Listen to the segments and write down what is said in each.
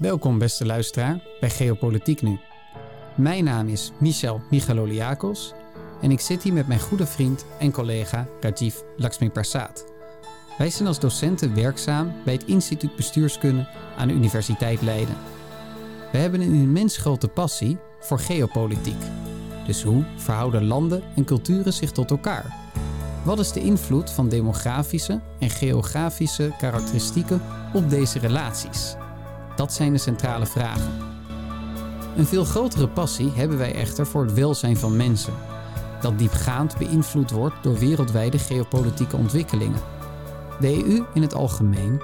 Welkom beste luisteraar bij Geopolitiek Nu. Mijn naam is Michel Michaloliakos en ik zit hier met mijn goede vriend en collega Rajiv Lakshmi Prasad. Wij zijn als docenten werkzaam bij het Instituut Bestuurskunde aan de Universiteit Leiden. We hebben een immens grote passie voor geopolitiek. Dus hoe verhouden landen en culturen zich tot elkaar? Wat is de invloed van demografische en geografische karakteristieken op deze relaties? Dat zijn de centrale vragen. Een veel grotere passie hebben wij echter voor het welzijn van mensen, dat diepgaand beïnvloed wordt door wereldwijde geopolitieke ontwikkelingen. De EU in het algemeen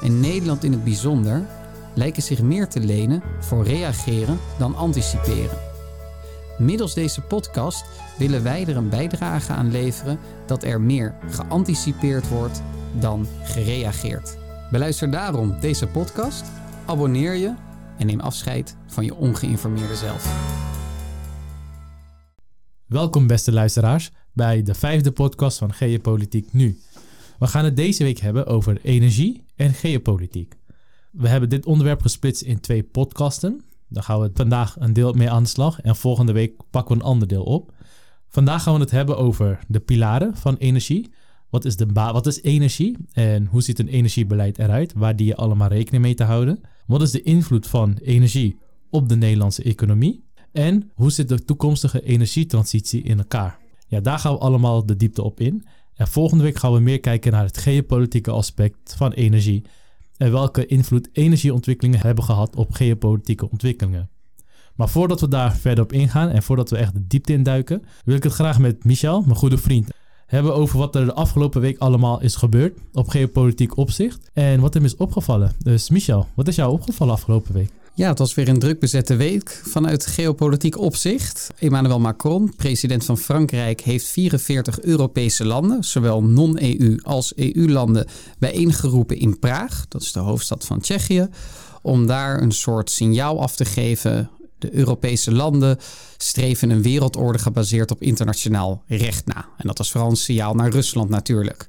en Nederland in het bijzonder lijken zich meer te lenen voor reageren dan anticiperen. Middels deze podcast willen wij er een bijdrage aan leveren dat er meer geanticipeerd wordt dan gereageerd. Beluister daarom deze podcast, abonneer je en neem afscheid van je ongeïnformeerde zelf. Welkom beste luisteraars bij de vijfde podcast van Geopolitiek Nu. We gaan het deze week hebben over energie en geopolitiek. We hebben dit onderwerp gesplitst in twee podcasten. Daar gaan we vandaag een deel mee aan de slag en volgende week pakken we een ander deel op. Vandaag gaan we het hebben over de pilaren van energie. Wat is, de wat is energie en hoe ziet een energiebeleid eruit? Waar die je allemaal rekening mee te houden? Wat is de invloed van energie op de Nederlandse economie? En hoe zit de toekomstige energietransitie in elkaar? Ja, daar gaan we allemaal de diepte op in. En volgende week gaan we meer kijken naar het geopolitieke aspect van energie en welke invloed energieontwikkelingen hebben gehad op geopolitieke ontwikkelingen. Maar voordat we daar verder op ingaan en voordat we echt de diepte induiken, wil ik het graag met Michel, mijn goede vriend, hebben over wat er de afgelopen week allemaal is gebeurd op geopolitiek opzicht en wat hem is opgevallen. Dus Michel, wat is jou opgevallen afgelopen week? Ja, het was weer een druk bezette week vanuit geopolitiek opzicht. Emmanuel Macron, president van Frankrijk, heeft 44 Europese landen, zowel non-EU als EU-landen, bijeengeroepen in Praag, dat is de hoofdstad van Tsjechië, om daar een soort signaal af te geven. De Europese landen streven een wereldorde gebaseerd op internationaal recht na. En dat was vooral een signaal naar Rusland natuurlijk.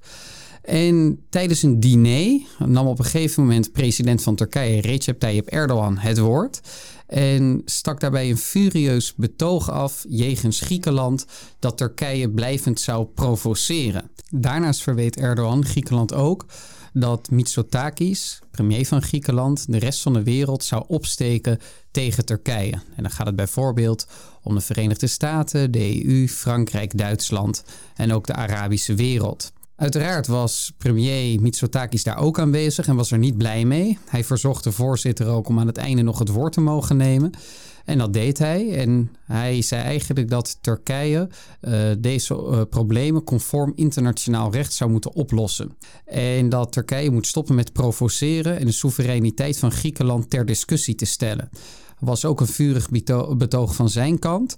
En tijdens een diner nam op een gegeven moment president van Turkije Recep Tayyip Erdogan het woord. En stak daarbij een furieus betoog af jegens Griekenland dat Turkije blijvend zou provoceren. Daarnaast verweet Erdogan Griekenland ook dat Mitsotakis, premier van Griekenland, de rest van de wereld zou opsteken tegen Turkije. En dan gaat het bijvoorbeeld om de Verenigde Staten, de EU, Frankrijk, Duitsland en ook de Arabische wereld. Uiteraard was premier Mitsotakis daar ook aanwezig en was er niet blij mee. Hij verzocht de voorzitter ook om aan het einde nog het woord te mogen nemen. En dat deed hij. En hij zei eigenlijk dat Turkije uh, deze uh, problemen conform internationaal recht zou moeten oplossen. En dat Turkije moet stoppen met provoceren en de soevereiniteit van Griekenland ter discussie te stellen. Was ook een vurig betoog van zijn kant.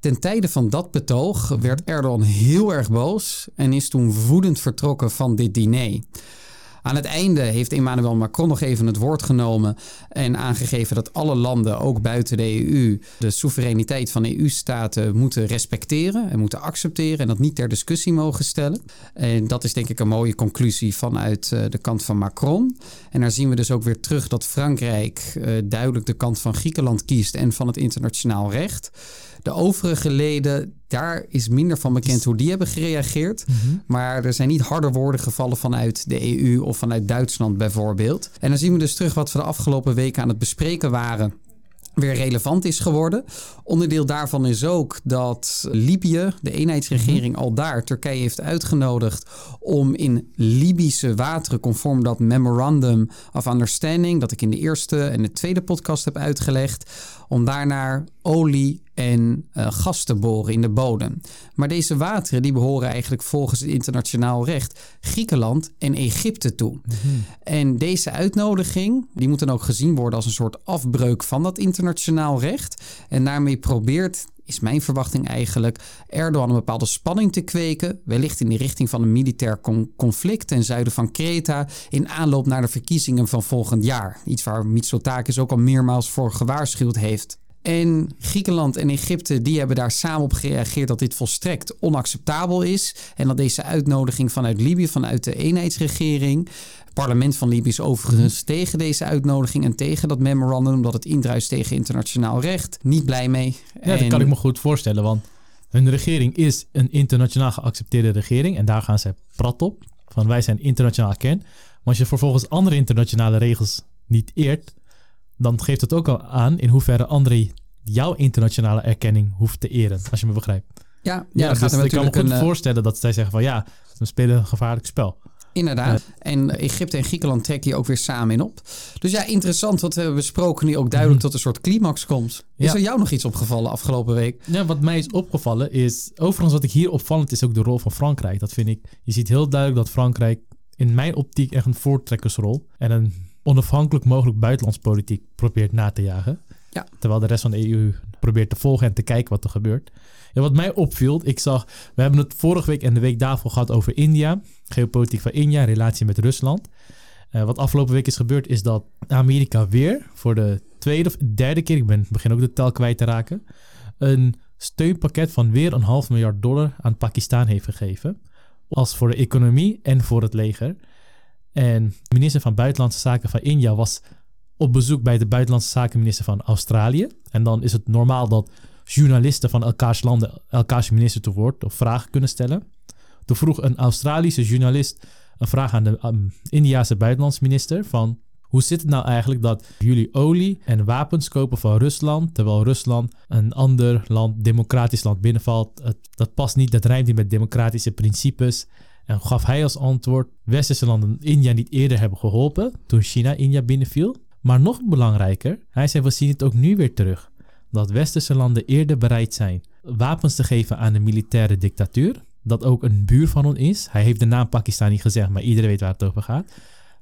Ten tijde van dat betoog werd Erdogan heel erg boos en is toen woedend vertrokken van dit diner. Aan het einde heeft Emmanuel Macron nog even het woord genomen en aangegeven dat alle landen, ook buiten de EU, de soevereiniteit van EU-staten moeten respecteren en moeten accepteren en dat niet ter discussie mogen stellen. En dat is denk ik een mooie conclusie vanuit eh, de kant van Macron. En daar zien we dus ook weer terug dat Frankrijk uh, duidelijk de kant van Griekenland kiest en van het internationaal recht. De overige leden, daar is minder van bekend hoe die hebben gereageerd. Mhm. Maar er zijn niet harde woorden gevallen vanuit de EU of vanuit Duitsland bijvoorbeeld. En dan zien we dus terug wat we de afgelopen weken aan het bespreken waren weer relevant is geworden. Onderdeel daarvan is ook dat Libië, de eenheidsregering mhm. al daar, Turkije heeft uitgenodigd om in Libische wateren, conform dat Memorandum of Understanding, dat ik in de eerste en de tweede podcast heb uitgelegd, om daarnaar olie en uh, gas te boren in de bodem. Maar deze wateren die behoren eigenlijk volgens het internationaal recht Griekenland en Egypte toe. Mhm. En deze uitnodiging die moet dan ook gezien worden als een soort afbreuk van dat internationaal recht. En daarmee probeert is mijn verwachting eigenlijk Erdogan een bepaalde spanning te kweken, wellicht in de richting van een militair conflict ten zuiden van Kreta in aanloop naar de verkiezingen van volgend jaar. Iets waar Mitsotakis ook al meermaals voor gewaarschuwd heeft. En Griekenland en Egypte die hebben daar samen op gereageerd dat dit volstrekt onacceptabel is. En dat deze uitnodiging vanuit Libië, vanuit de eenheidsregering. Het parlement van Libië is overigens tegen deze uitnodiging en tegen dat memorandum, omdat het indruist tegen internationaal recht. Niet blij mee. Ja, dat kan ik me goed voorstellen, want hun regering is een internationaal geaccepteerde regering en daar gaan ze prat op. Van wij zijn internationaal erkend. Maar als je vervolgens andere internationale regels niet eert, dan geeft het ook al aan in hoeverre anderen jouw internationale erkenning hoeft te eren, als je me begrijpt. Ja, ja, Ja, dat gaat dus er ik kan me natuurlijk goed een, eh, voorstellen dat zij zeggen van ja, we spelen een gevaarlijk spel. Inderdaad. En Egypte en Griekenland trekken hier ook weer samen in op. Dus ja, interessant wat we hebben besproken. Nu ook duidelijk tot een soort climax komt. Is Mhm. Ja. er jou nog iets opgevallen afgelopen week? Ja, wat mij is opgevallen is, overigens wat ik hier opvallend is ook de rol van Frankrijk. Dat vind ik, je ziet heel duidelijk dat Frankrijk in mijn optiek echt een voortrekkersrol en een onafhankelijk mogelijk buitenlandspolitiek probeert na te jagen. Ja. Terwijl de rest van de EU probeert te volgen en te kijken wat er gebeurt. En wat mij opviel, ik zag, we hebben het vorige week en de week daarvoor gehad over India, geopolitiek van India, relatie met Rusland. Eh, wat afgelopen week is gebeurd, is dat Amerika weer voor de tweede of derde keer, ik ben, begin ook de tel kwijt te raken, een steunpakket van weer een half miljard dollar aan Pakistan heeft gegeven. Als voor de economie en voor het leger. En minister van Buitenlandse Zaken van India was op bezoek bij de Buitenlandse Zakenminister van Australië. En dan is het normaal dat journalisten van elkaars landen elkaars minister te woord of vragen kunnen stellen. Toen vroeg een Australische journalist een vraag aan de um, Indiase buitenlandsminister van hoe zit het nou eigenlijk dat jullie olie en wapens kopen van Rusland, terwijl Rusland een ander land, democratisch land binnenvalt? Het, dat past niet, dat rijmt niet met democratische principes. En gaf hij als antwoord: Westerse landen India niet eerder hebben geholpen toen China India binnenviel. Maar nog belangrijker, hij zei: We zien het ook nu weer terug. Dat westerse landen eerder bereid zijn wapens te geven aan een militaire dictatuur. Dat ook een buur van ons is. Hij heeft de naam Pakistan niet gezegd, maar iedereen weet waar het over gaat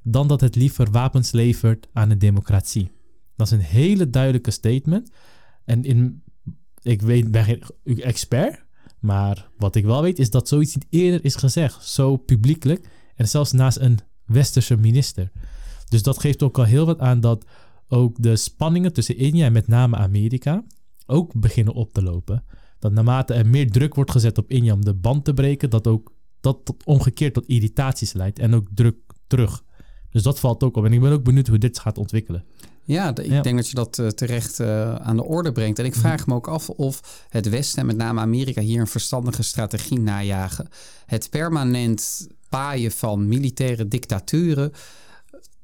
dan dat het liever wapens levert aan een democratie. Dat is een hele duidelijke statement. En in, ik weet, ben geen expert, maar wat ik wel weet is dat zoiets niet eerder is gezegd. Zo publiekelijk en zelfs naast een westerse minister. Dus dat geeft ook al heel wat aan dat ook de spanningen tussen India en met name Amerika ook beginnen op te lopen. Dat naarmate er meer druk wordt gezet op India om de band te breken, dat ook dat tot omgekeerd tot irritaties leidt en ook druk terug. Dus dat valt ook op. En ik ben ook benieuwd hoe dit gaat ontwikkelen. Ja, ik Ja. denk dat je dat eh, terecht eh, aan de orde brengt. En ik vraag me ook af of het Westen en met name Amerika hier een verstandige strategie najagen. Het permanent paaien van militaire dictaturen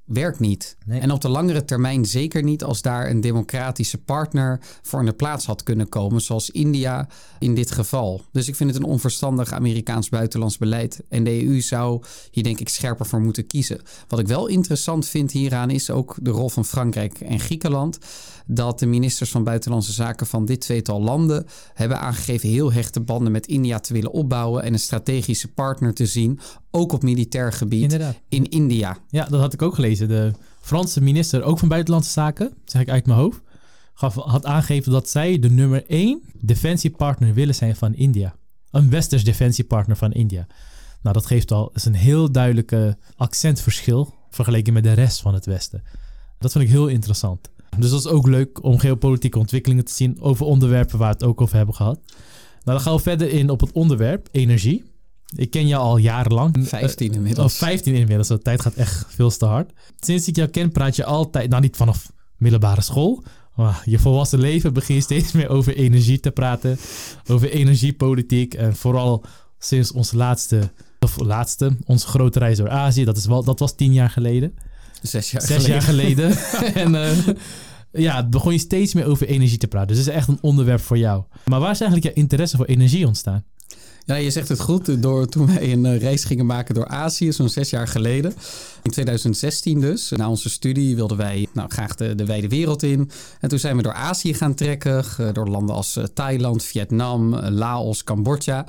werkt niet. Nee. En op de langere termijn zeker niet als daar een democratische partner voor in de plaats had kunnen komen, zoals India in dit geval. Dus ik vind het een onverstandig Amerikaans buitenlands beleid. En de EU zou hier denk ik scherper voor moeten kiezen. Wat ik wel interessant vind hieraan is ook de rol van Frankrijk en Griekenland. Dat de ministers van Buitenlandse Zaken van dit tweetal landen hebben aangegeven heel hechte banden met India te willen opbouwen en een strategische partner te zien, ook op militair gebied Inderdaad. in India. Ja, dat had ik ook gelezen. De Franse minister, ook van Buitenlandse Zaken, zeg ik uit mijn hoofd, gaf, had aangegeven dat zij de nummer één defensiepartner willen zijn van India. Een westers defensiepartner van India. Nou, dat geeft al is een heel duidelijke accentverschil vergeleken met de rest van het Westen. Dat vind ik heel interessant. Dus dat is ook leuk om geopolitieke ontwikkelingen te zien over onderwerpen waar we het ook over hebben gehad. Nou, dan gaan we verder in op het onderwerp energie. Ik ken jou al jarenlang. 15 Oh, inmiddels. 15 inmiddels. De tijd gaat echt veel te hard. Sinds ik jou ken, praat je altijd, nou niet vanaf middelbare school, maar je volwassen leven begin je steeds meer over energie te praten. Over energiepolitiek. En vooral sinds onze laatste, of laatste, onze grote reis door Azië. Dat, is wel, dat was tien jaar geleden. Zes jaar Zes jaar geleden. en eh, ja, begon je steeds meer over energie te praten. Dus het is echt een onderwerp voor jou. Maar waar is eigenlijk jouw interesse voor energie ontstaan? Ja, je zegt het goed. Door, toen wij een eh, reis gingen maken door Azië, zo'n zes jaar geleden. In 2016 dus. Na onze studie wilden wij nou, graag de, de wijde wereld in. En toen zijn we door Azië gaan trekken. Door landen als eh, Thailand, Vietnam, Laos, Cambodja.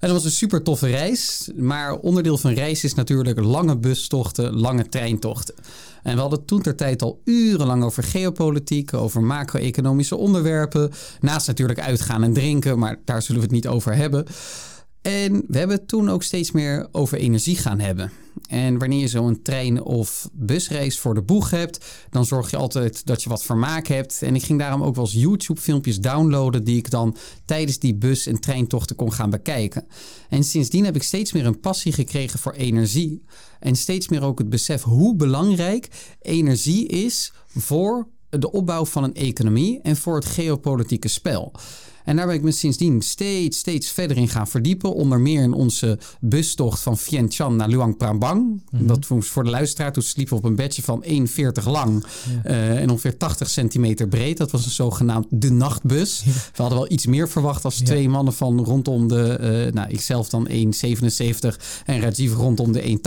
En dat was een super toffe reis. Maar onderdeel van reis is natuurlijk lange bustochten, lange treintochten. En we hadden toen ter tijd al urenlang over geopolitiek, over macro-economische onderwerpen. Naast natuurlijk uitgaan en drinken, maar daar zullen we het niet over hebben. En we hebben het toen ook steeds meer over energie gaan hebben. En wanneer je zo'n trein- of busreis voor de boeg hebt, dan zorg je altijd dat je wat vermaak hebt. En ik ging daarom ook wel eens YouTube-filmpjes downloaden die ik dan tijdens die bus- en treintochten kon gaan bekijken. En sindsdien heb ik steeds meer een passie gekregen voor energie. En steeds meer ook het besef hoe belangrijk energie is voor de opbouw van een economie en voor het geopolitieke spel. En daar ben ik me sindsdien steeds, steeds verder in gaan verdiepen. Onder meer in onze bustocht van Vientiane naar Luang Prabang. Mm Dat was voor de luisteraar. Toen sliepen we op een bedje van 1,40 lang uh, en ongeveer 80 centimeter breed. Dat was een zogenaamd de nachtbus. We hadden wel iets meer verwacht als twee mannen van rondom de... Uh, nou, ikzelf dan 1,77 en Rajiv rondom de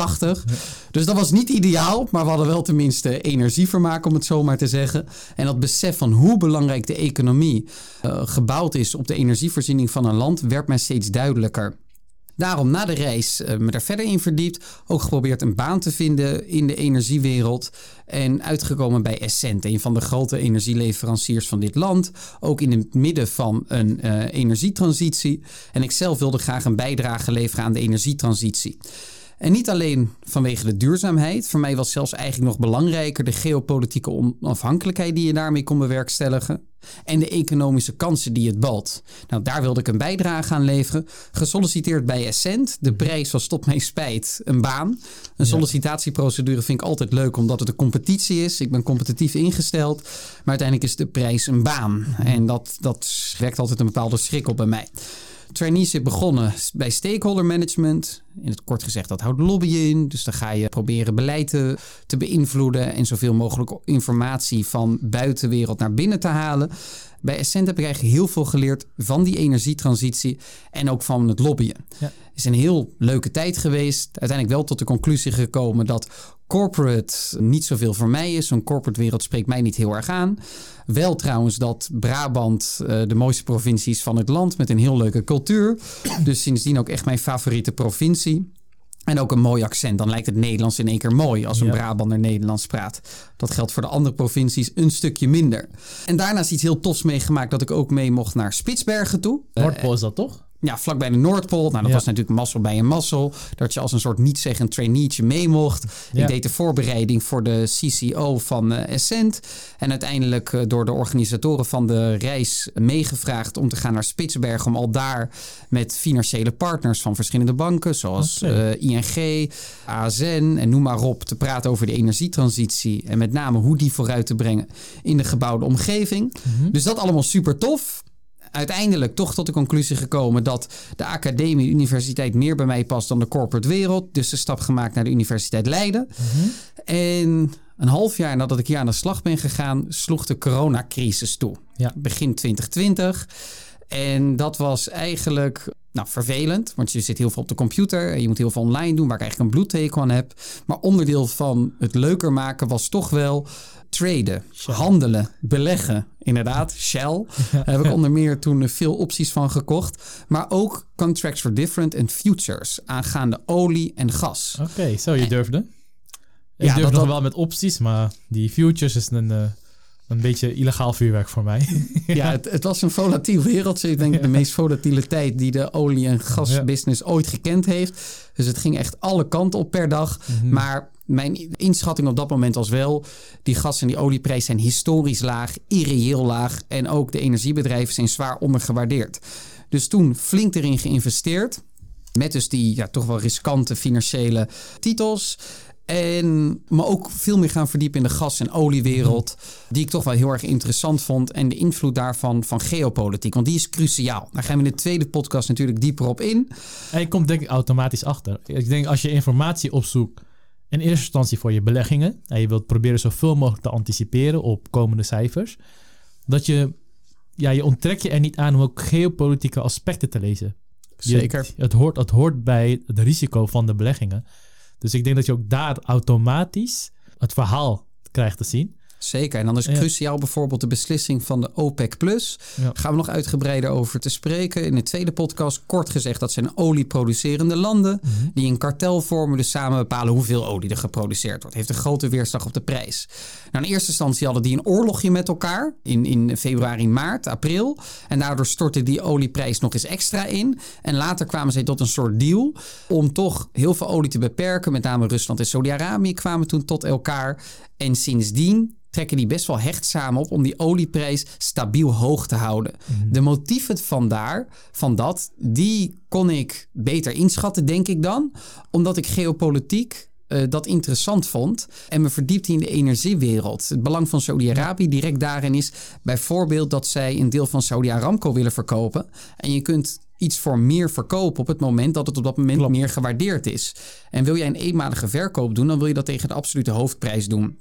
1,80. Dus dat was niet ideaal, maar we hadden wel tenminste energievermaak om het zo maar te zeggen. En dat besef van hoe belangrijk de economie uh, gebouwd is op de energievoorziening van een land werd mij steeds duidelijker. Daarom na de reis uh, me daar verder in verdiept. Ook geprobeerd een baan te vinden in de energiewereld. En uitgekomen bij Essent, een van de grote energieleveranciers van dit land. Ook in het midden van een uh, energietransitie. En ik zelf wilde graag een bijdrage leveren aan de energietransitie. En niet alleen vanwege de duurzaamheid. Voor mij was zelfs eigenlijk nog belangrijker de geopolitieke onafhankelijkheid die je daarmee kon bewerkstelligen. En de economische kansen die het bood. Nou, daar wilde ik een bijdrage aan leveren. Gesolliciteerd bij Essent. De prijs was tot mijn spijt een baan. Een sollicitatieprocedure vind ik altijd leuk omdat het een competitie is. Ik ben competitief ingesteld. Maar uiteindelijk is de prijs een baan. En dat, dat wekt altijd een bepaalde schrik op bij mij traineeship begonnen bij stakeholder management. In het kort gezegd, dat houdt lobbyen in. Dus dan ga je proberen beleid te, te beïnvloeden en zoveel mogelijk informatie van buitenwereld naar binnen te halen. Bij Essent heb ik eigenlijk heel veel geleerd van die energietransitie en ook van het lobbyen. Ja. Het is een heel leuke tijd geweest. Uiteindelijk wel tot de conclusie gekomen dat corporate niet zoveel voor mij is. Zo'n corporate wereld spreekt mij niet heel erg aan. Wel trouwens dat Brabant uh, de mooiste provincie is van het land met een heel leuke cultuur. Dus sindsdien ook echt mijn favoriete provincie. En ook een mooi accent. Dan lijkt het Nederlands in één keer mooi als een ja. Brabander Nederlands praat. Dat geldt voor de andere provincies een stukje minder. En daarnaast iets heel tofs meegemaakt dat ik ook mee mocht naar Spitsbergen toe. Noordpool is dat toch? Ja, vlakbij de Noordpool. Nou, dat ja. was natuurlijk mazzel bij een mazzel. Dat je als een soort niet-zeggend traineetje mee mocht. Ja. Ik deed de voorbereiding voor de CCO van uh, Essent. En uiteindelijk uh, door de organisatoren van de reis meegevraagd om te gaan naar Spitsbergen. Om al daar met financiële partners van verschillende banken. Zoals okay. uh, ING, ASN en noem maar op. Te praten over de energietransitie. En met name hoe die vooruit te brengen in de gebouwde omgeving. Mm -hmm. Dus dat allemaal super tof uiteindelijk toch tot de conclusie gekomen dat de academie, de universiteit meer bij mij past dan de corporate wereld. Dus de stap gemaakt naar de Universiteit Leiden. -hmm. En een half jaar nadat ik hier aan de slag ben gegaan, sloeg de coronacrisis toe. Ja. Begin 2020. En dat was eigenlijk nou, vervelend, want je zit heel veel op de computer en je moet heel veel online doen, waar ik eigenlijk een bloedteken aan heb. Maar onderdeel van het leuker maken was toch wel traden, Shell. handelen, beleggen. Inderdaad, Shell. Daar heb ik onder meer toen veel opties van gekocht. Maar ook contracts for different en futures aangaande olie en gas. Oké, okay, zo je durfde. Ik ja, durf nog wel met opties, maar die futures is een... Uh een beetje illegaal vuurwerk voor mij. ja, het, het, was een volatiel wereldje. Ik denk de meest volatiele tijd die de olie- en gasbusiness ooit gekend heeft. Dus het ging echt alle kanten op per dag. Mm -hmm. Maar mijn inschatting op dat moment was wel... die gas- en die olieprijs zijn historisch laag, irreëel laag... en ook de energiebedrijven zijn zwaar ondergewaardeerd. Dus toen flink erin geïnvesteerd... met dus die ja, toch wel riskante financiële titels... En me ook veel meer gaan verdiepen in de gas- en oliewereld. Die ik toch wel heel erg interessant vond. En de invloed daarvan van geopolitiek. Want die is cruciaal. Daar gaan we in de tweede podcast natuurlijk dieper op in. En je komt denk ik automatisch achter. Ik denk als je informatie opzoekt. In eerste instantie voor je beleggingen. En je wilt proberen zoveel mogelijk te anticiperen op komende cijfers. Dat je, ja, je onttrekt je er niet aan om ook geopolitieke aspecten te lezen. Zeker. Je, het, hoort, het hoort bij het risico van de beleggingen. Dus ik denk dat je ook daar automatisch het verhaal krijgt te zien. Zeker. En dan is cruciaal bijvoorbeeld de beslissing van de OPEC Plus. Ja. Gaan we nog uitgebreider over te spreken. In de tweede podcast kort gezegd dat zijn olieproducerende landen Mhm. die een kartel vormen, dus samen bepalen hoeveel olie er geproduceerd wordt. Heeft een grote weerslag op de prijs. Nou, in eerste instantie hadden die een oorlogje met elkaar in, in februari, maart, april. En daardoor stortte die olieprijs nog eens extra in. En later kwamen zij tot een soort deal om toch heel veel olie te beperken. Met name Rusland en Saudi-Arabië kwamen toen tot elkaar. En sindsdien trekken die best wel hecht samen op om die olieprijs stabiel hoog te houden. De motieven van daar, van dat, die kon ik beter inschatten, denk ik dan. Omdat ik geopolitiek eh, dat interessant vond en me verdiepte in de energiewereld. Het belang van Saudi-Arabië direct daarin is bijvoorbeeld dat zij een deel van Saudi Aramco willen verkopen. En je kunt iets voor meer verkopen op het moment dat het op dat moment Klopt. meer gewaardeerd is. En wil jij een eenmalige verkoop doen, dan wil je dat tegen de absolute hoofdprijs doen.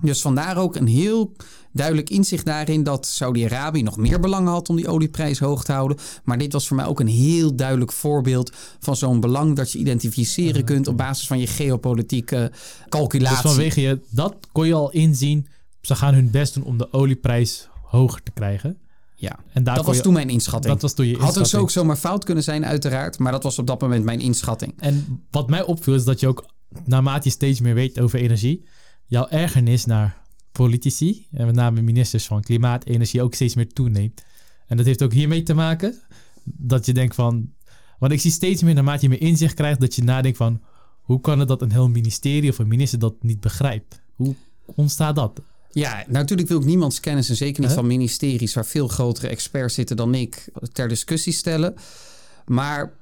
Dus vandaar ook een heel duidelijk inzicht daarin dat Saudi-Arabië nog meer belang had om die olieprijs hoog te houden. Maar dit was voor mij ook een heel duidelijk voorbeeld van zo'n belang dat je identificeren kunt op basis van je geopolitieke Dus calculatie. vanwege je, dat kon je al inzien. Ze gaan hun best doen om de olieprijs hoger te krijgen. ja, En daar dat was je- toen mijn inschatting. Dat was toen je Had ook zo inschatting. ook zomaar fout kunnen zijn, uiteraard. Maar dat was op dat moment mijn inschatting. En wat mij opviel is dat je ook, naarmate je steeds meer weet over energie, jouw ergernis naar politici, en met name ministers van klimaat, energie, ook steeds meer toeneemt. En dat heeft ook hiermee te maken dat je denkt van, want ik zie steeds meer naarmate je meer inzicht krijgt, dat je nadenkt van, hoe kan het dat een heel ministerie of een minister dat niet begrijpt? Hoe ontstaat dat? Ja, natuurlijk wil ik niemands kennis en zeker niet van ministeries waar veel grotere experts zitten dan ik ter discussie stellen. Maar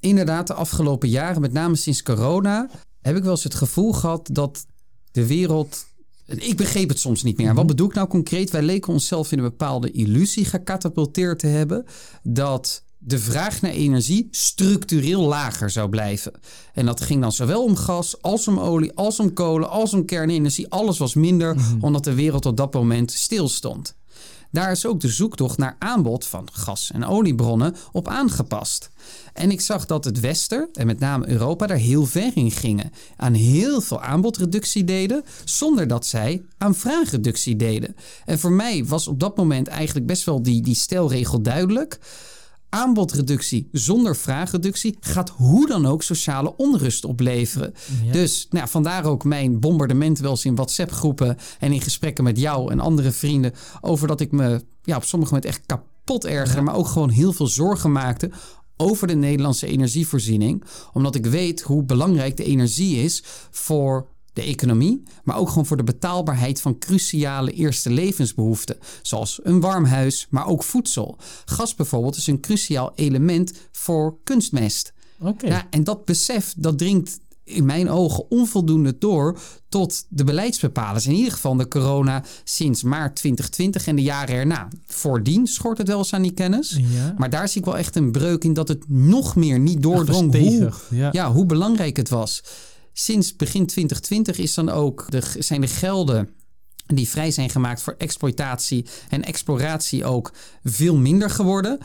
inderdaad, de afgelopen jaren, met name sinds corona, heb ik wel eens het gevoel gehad dat de wereld. Ik begreep het soms niet meer. Wat bedoel ik nou concreet? Wij leken onszelf in een bepaalde illusie gecatapulteerd te hebben dat de vraag naar energie structureel lager zou blijven. En dat ging dan zowel om gas als om olie, als om kolen, als om kernenergie. Alles was minder, omdat de wereld op dat moment stilstond. Daar is ook de zoektocht naar aanbod van gas- en oliebronnen op aangepast. En ik zag dat het Westen, en met name Europa, daar heel ver in gingen. Aan heel veel aanbodreductie deden, zonder dat zij aan vraagreductie deden. En voor mij was op dat moment eigenlijk best wel die, die stelregel duidelijk. Aanbodreductie zonder vraagreductie gaat hoe dan ook sociale onrust opleveren. Ja. Dus nou, vandaar ook mijn bombardement wel eens in WhatsApp-groepen en in gesprekken met jou en andere vrienden over dat ik me ja, op sommige momenten echt kapot ergerde, maar ook gewoon heel veel zorgen maakte over de Nederlandse energievoorziening. Omdat ik weet hoe belangrijk de energie is voor de economie, maar ook gewoon voor de betaalbaarheid van cruciale eerste levensbehoeften, zoals een warm huis, maar ook voedsel. Gas bijvoorbeeld is een cruciaal element voor kunstmest. Oké. Ja, en dat besef, dat dringt in mijn ogen onvoldoende door tot de beleidsbepalers. In ieder geval de corona sinds maart 2020 en de jaren erna. Voordien schort het wel eens aan die kennis. Ja. Maar daar zie ik wel echt een breuk in dat het nog meer niet doordrong hoe, ja, hoe belangrijk het was. Sinds begin 2020 is dan ook de, zijn de gelden die vrij zijn gemaakt voor exploitatie en exploratie ook veel minder geworden.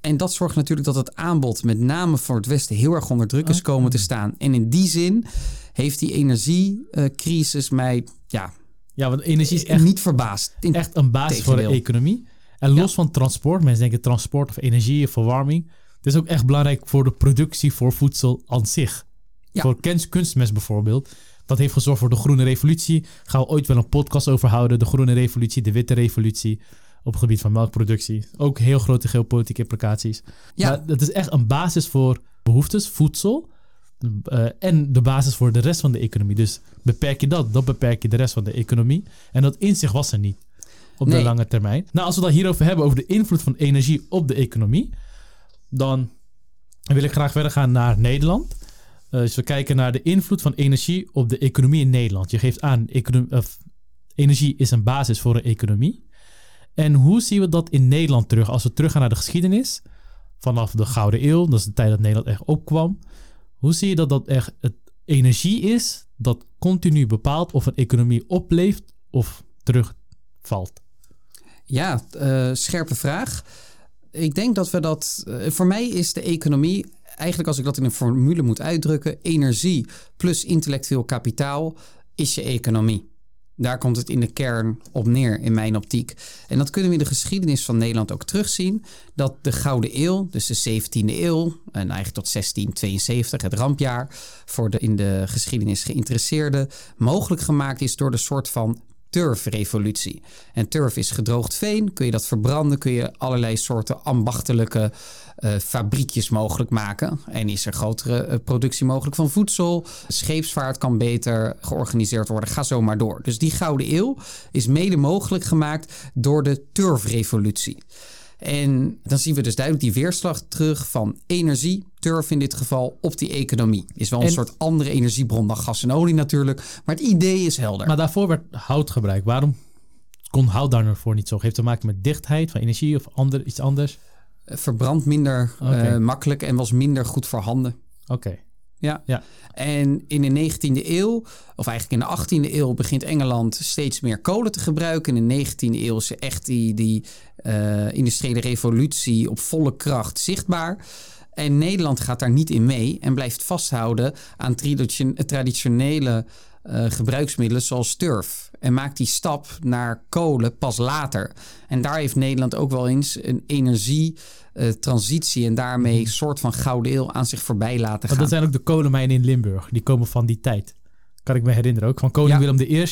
En dat zorgt natuurlijk dat het aanbod, met name voor het Westen, heel erg onder druk is komen te staan. En in die zin heeft die energiecrisis mij ja, ja, want energie is echt niet verbaasd. In- echt een basis voor de economie. En los van transport, mensen denken transport of energie of verwarming. Het is ook echt belangrijk voor de productie voor voedsel aan zich. Ja. Voor kunst, kunstmest bijvoorbeeld. Dat heeft gezorgd voor de groene revolutie. Gaan we ooit wel een podcast over houden. De groene revolutie, de witte revolutie. Op het gebied van melkproductie. Ook heel grote geopolitieke implicaties. Ja. Maar het is echt een basis voor behoeftes, voedsel. eh, en de basis voor de rest van de economie. Dus beperk je dat, dan beperk je de rest van de economie. En dat inzicht was er niet op de lange termijn. Nou, als we dan hierover hebben, over de invloed van energie op de economie, dan wil ik graag verder gaan naar Nederland. Eh, dus we kijken naar de invloed van energie op de economie in Nederland. Je geeft aan, energie is een basis voor een economie. En hoe zien we dat in Nederland terug? Als we teruggaan naar de geschiedenis, vanaf de Gouden Eeuw, dat is de tijd dat Nederland echt opkwam. Hoe zie je dat dat echt het energie is dat continu bepaalt of een economie opleeft of terugvalt? Ja, eh, scherpe vraag. Ik denk dat we dat. eh, voor mij is de economie. Eigenlijk, als ik dat in een formule moet uitdrukken. Energie plus intellectueel kapitaal is je economie. Daar komt het in de kern op neer, in mijn optiek. En dat kunnen we in de geschiedenis van Nederland ook terugzien. Dat de Gouden Eeuw, dus de 17e eeuw, en eigenlijk tot 1672, het rampjaar, voor de in de geschiedenis geïnteresseerden, mogelijk gemaakt is door de soort van turfrevolutie. En turf is gedroogd veen. Kun je dat verbranden, kun je allerlei soorten ambachtelijke uh, fabriekjes mogelijk maken. En is er grotere uh, productie mogelijk van voedsel. Scheepsvaart kan beter georganiseerd worden. Ga zo maar door. Dus die Gouden Eeuw is mede mogelijk gemaakt door de turfrevolutie. En dan zien we dus duidelijk die weerslag terug van energie, turf in dit geval, op die economie. Is wel een soort andere energiebron dan gas en olie natuurlijk. Maar het idee is helder. Maar daarvoor werd hout gebruikt. Waarom kon hout daarvoor niet zo? Heeft te maken met dichtheid van energie of ander, iets anders? Verbrand minder okay. uh, makkelijk en was minder goed voorhanden. Oké. Ja. ja. En in de 19e eeuw, of eigenlijk in de 18e eeuw, begint Engeland steeds meer kolen te gebruiken. In de 19e eeuw is echt die, die uh, industriële revolutie op volle kracht zichtbaar. En Nederland gaat daar niet in mee en blijft vasthouden aan traditionele uh, gebruiksmiddelen zoals turf. En maakt die stap naar kolen pas later. En daar heeft Nederland ook wel eens een energietransitie uh, en daarmee een soort van gouden eeuw aan zich voorbij laten gaan. dat zijn ook de kolenmijnen in Limburg. Die komen van die tijd. Kan ik me herinneren ook. Van koning ja. Willem I.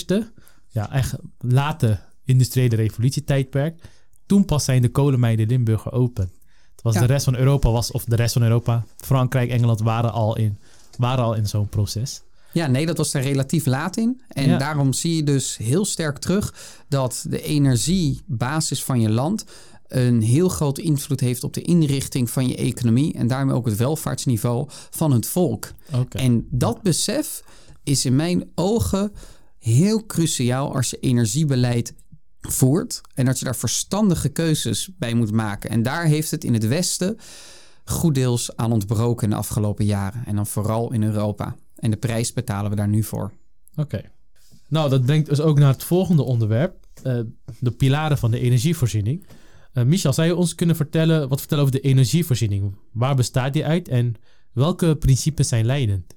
Ja, echt late industriële revolutietijdperk. Toen pas zijn de kolenmijnen in Limburg geopend. Het was ja. de rest van Europa was, of de rest van Europa, Frankrijk, Engeland waren al in, waren al in zo'n proces. Ja, nee, dat was er relatief laat in. En ja. daarom zie je dus heel sterk terug dat de energiebasis van je land een heel grote invloed heeft op de inrichting van je economie en daarmee ook het welvaartsniveau van het volk. Okay. En dat besef is in mijn ogen heel cruciaal als je energiebeleid voert en dat je daar verstandige keuzes bij moet maken. En daar heeft het in het Westen goed deels aan ontbroken in de afgelopen jaren en dan vooral in Europa. En de prijs betalen we daar nu voor. Oké. Nou, dat brengt dus ook naar het volgende onderwerp. Uh, de pilaren van de energievoorziening. Uh, Michel, zou je ons kunnen vertellen, wat vertellen over de energievoorziening? Waar bestaat die uit en welke principes zijn leidend?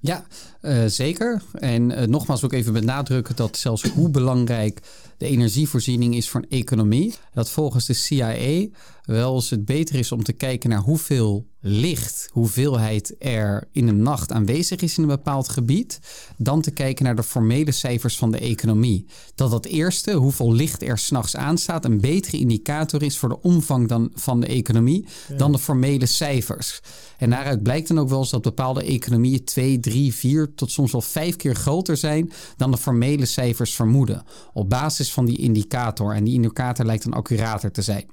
Ja, uh, zeker. En nogmaals ook even benadrukken dat zelfs hoe belangrijk de energievoorziening is voor een economie, dat volgens de CIA wel eens het beter is om te kijken naar hoeveel licht, hoeveelheid er in een nacht aanwezig is in een bepaald gebied, dan te kijken naar de formele cijfers van de economie. Dat dat eerste, hoeveel licht er s'nachts aanstaat, een betere indicator is voor de omvang dan, van de economie dan de formele cijfers. En daaruit blijkt dan ook wel eens dat bepaalde economieën twee, drie, vier tot soms wel vijf keer groter zijn dan de formele cijfers vermoeden. Op basis van die indicator. En die indicator lijkt dan accurater te zijn.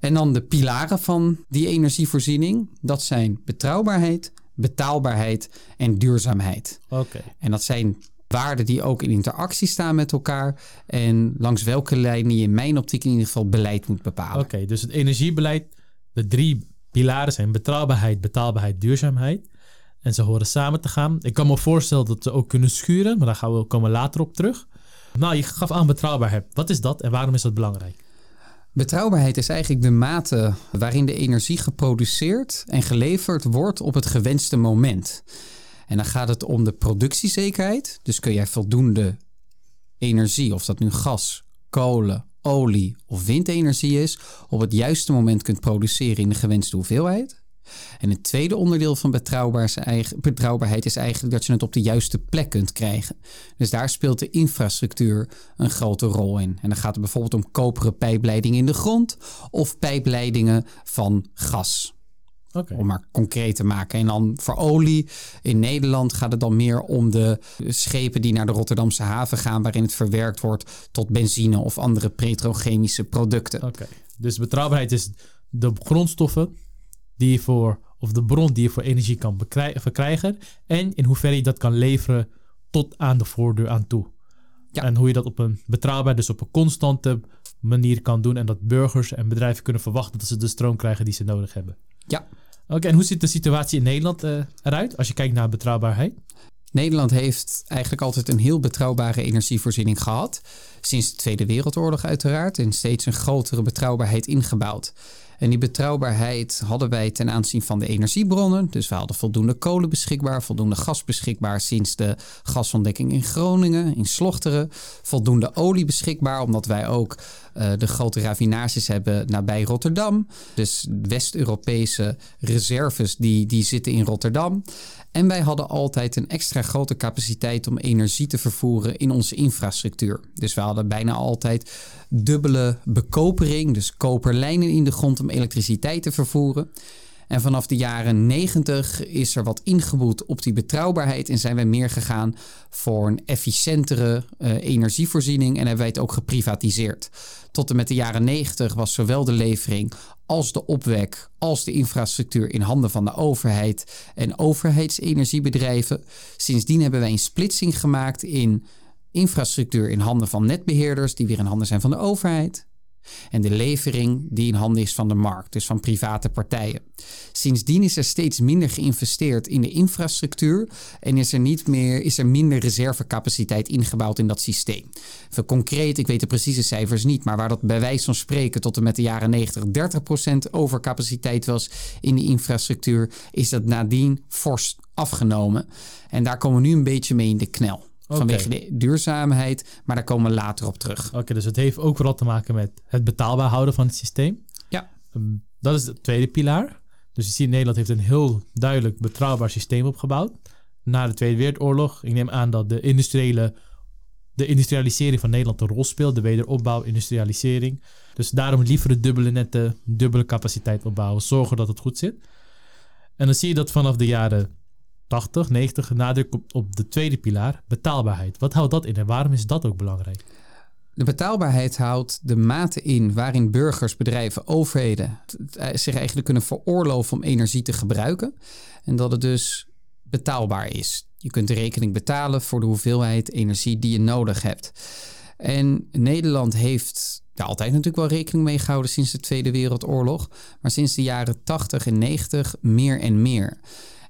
En dan de pilaren van die energievoorziening. Dat zijn betrouwbaarheid, betaalbaarheid en duurzaamheid. Oké. En dat zijn waarden die ook in interactie staan met elkaar. En langs welke lijn je in mijn optiek in ieder geval beleid moet bepalen. Oké, dus het energiebeleid, de drie pilaren zijn betrouwbaarheid, betaalbaarheid, duurzaamheid. En ze horen samen te gaan. Ik kan me voorstellen dat ze ook kunnen schuren, maar daar gaan we komen later op terug. Nou, je gaf aan betrouwbaarheid. Wat is dat en waarom is dat belangrijk? Betrouwbaarheid is eigenlijk de mate waarin de energie geproduceerd en geleverd wordt op het gewenste moment. En dan gaat het om de productiezekerheid. Dus kun jij voldoende energie, of dat nu gas, kolen, olie of windenergie is, op het juiste moment kunt produceren in de gewenste hoeveelheid. En het tweede onderdeel van betrouwbaarheid is eigenlijk dat je het op de juiste plek kunt krijgen. Dus daar speelt de infrastructuur een grote rol in. En dan gaat het bijvoorbeeld om koperen pijpleidingen in de grond of pijpleidingen van gas. Okay. Om maar concreet te maken. En dan voor olie in Nederland gaat het dan meer om de schepen die naar de Rotterdamse haven gaan, waarin het verwerkt wordt tot benzine of andere petrochemische producten. Oké, dus betrouwbaarheid is de grondstoffen die je voor, of de bron die je voor energie kan verkrijgen. En in hoeverre je dat kan leveren tot aan de voordeur aan toe. Ja. En hoe je dat op een betrouwbaar, dus op een constante manier kan doen. En dat burgers en bedrijven kunnen verwachten dat ze de stroom krijgen die ze nodig hebben. Ja. Oké, en hoe ziet de situatie in Nederland uh, eruit als je kijkt naar betrouwbaarheid? Nederland heeft eigenlijk altijd een heel betrouwbare energievoorziening gehad. Sinds de Tweede Wereldoorlog uiteraard. En steeds een grotere betrouwbaarheid ingebouwd. En die betrouwbaarheid hadden wij ten aanzien van de energiebronnen. Dus we hadden voldoende kolen beschikbaar, voldoende gas beschikbaar sinds de gasontdekking in Groningen, in Slochteren. Voldoende olie beschikbaar, omdat wij ook uh, de grote raffinages hebben nabij Rotterdam. Dus West-Europese reserves die, die zitten in Rotterdam. En wij hadden altijd een extra grote capaciteit om energie te vervoeren in onze infrastructuur. Dus we hadden bijna altijd dubbele bekopering, dus koperlijnen in de grond om elektriciteit te vervoeren. En vanaf de jaren 90 is er wat ingeboet op die betrouwbaarheid en zijn wij meer gegaan voor een efficiëntere uh, energievoorziening en hebben wij het ook geprivatiseerd. Tot en met de jaren 90 was zowel de levering als de opwek als de infrastructuur in handen van de overheid en overheidsenergiebedrijven. Sindsdien hebben wij een splitsing gemaakt in infrastructuur in handen van netbeheerders, die weer in handen zijn van de overheid. En de levering die in handen is van de markt, dus van private partijen. Sindsdien is er steeds minder geïnvesteerd in de infrastructuur en is er, niet meer, is er minder reservecapaciteit ingebouwd in dat systeem. Even concreet, ik weet de precieze cijfers niet, maar waar dat bij wijze van spreken tot en met de jaren 90 30% overcapaciteit was in de infrastructuur, is dat nadien fors afgenomen. En daar komen we nu een beetje mee in de knel. Vanwege de duurzaamheid, maar daar komen we later op terug. Oké, dus het heeft ook vooral te maken met het betaalbaar houden van het systeem. Ja. Ehm, dat is de tweede pilaar. Dus je ziet, Nederland heeft een heel duidelijk betrouwbaar systeem opgebouwd. Na de Tweede Wereldoorlog. Ik neem aan dat de, industriële, de industrialisering van Nederland een rol speelt. De wederopbouw, industrialisering. Dus daarom liever de dubbele netten, dubbele capaciteit opbouwen. Zorgen dat het goed zit. En dan zie je dat vanaf de jaren 80, 90 nadruk op, de tweede pilaar, betaalbaarheid. Wat houdt dat in en waarom is dat ook belangrijk? De betaalbaarheid houdt de mate in waarin burgers, bedrijven, overheden eh, zich eigenlijk kunnen veroorloven om energie te gebruiken. En dat het dus betaalbaar is. Je kunt de rekening betalen voor de hoeveelheid energie die je nodig hebt. En Nederland heeft daar altijd natuurlijk wel rekening mee gehouden sinds de Tweede Wereldoorlog. Maar sinds de jaren 80 en 90 meer en meer.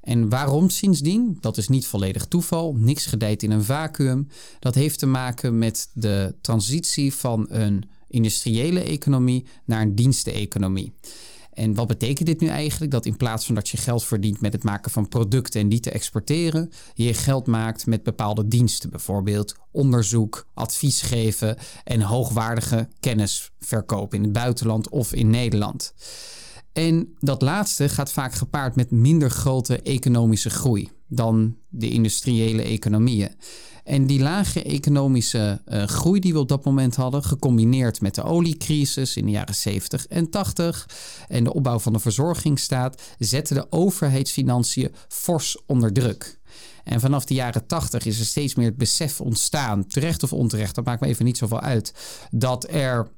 En waarom sindsdien? Dat is niet volledig toeval. Niks gedijt in een vacuüm. Dat heeft te maken met de transitie van een industriële economie naar een diensteneconomie. En wat betekent dit nu eigenlijk? Dat in plaats van dat je geld verdient met het maken van producten en die te exporteren, je geld maakt met bepaalde diensten, bijvoorbeeld onderzoek, advies geven en hoogwaardige kennis verkopen in het buitenland of in Nederland. En dat laatste gaat vaak gepaard met minder grote economische groei dan de industriële economieën. En die lage economische uh, groei die we op dat moment hadden, gecombineerd met de oliecrisis in de jaren 70 en 80 en de opbouw van de verzorgingsstaat, zette de overheidsfinanciën fors onder druk. En vanaf de jaren 80 is er steeds meer het besef ontstaan, terecht of onterecht, dat maakt me even niet zoveel uit, dat er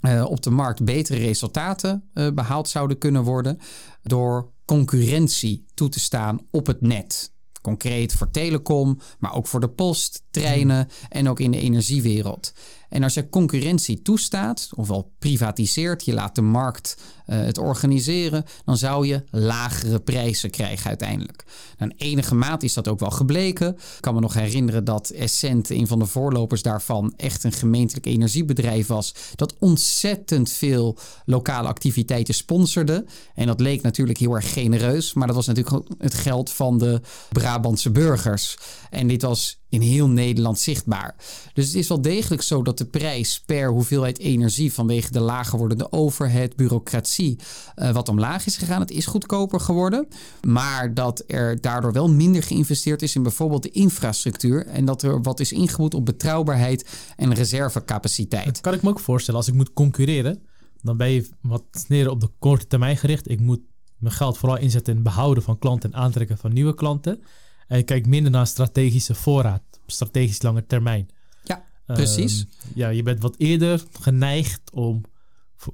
uh, op de markt betere resultaten uh, behaald zouden kunnen worden door concurrentie toe te staan op het net. Concreet voor telecom, maar ook voor de post, treinen en ook in de energiewereld. En als je concurrentie toestaat, ofwel privatiseert, je laat de markt het organiseren, dan zou je lagere prijzen krijgen uiteindelijk. Nou, in enige mate is dat ook wel gebleken. Ik kan me nog herinneren dat Essent, een van de voorlopers daarvan, echt een gemeentelijk energiebedrijf was. Dat ontzettend veel lokale activiteiten sponsorde. En dat leek natuurlijk heel erg genereus, maar dat was natuurlijk het geld van de Brabantse burgers. En dit was in heel Nederland zichtbaar. Dus het is wel degelijk zo dat de prijs per hoeveelheid energie vanwege de lager wordende overheid, bureaucratie, uh, wat omlaag is gegaan. Het is goedkoper geworden, maar dat er daardoor wel minder geïnvesteerd is in bijvoorbeeld de infrastructuur en dat er wat is ingeboet op betrouwbaarheid en reservecapaciteit. Dat kan ik me ook voorstellen. Als ik moet concurreren, dan ben je wat sneller op de korte termijn gericht. Ik moet mijn geld vooral inzetten in het behouden van klanten en aantrekken van nieuwe klanten. En je kijkt minder naar strategische voorraad, strategisch lange termijn. Ja, precies. Ehm, ja, je bent wat eerder geneigd om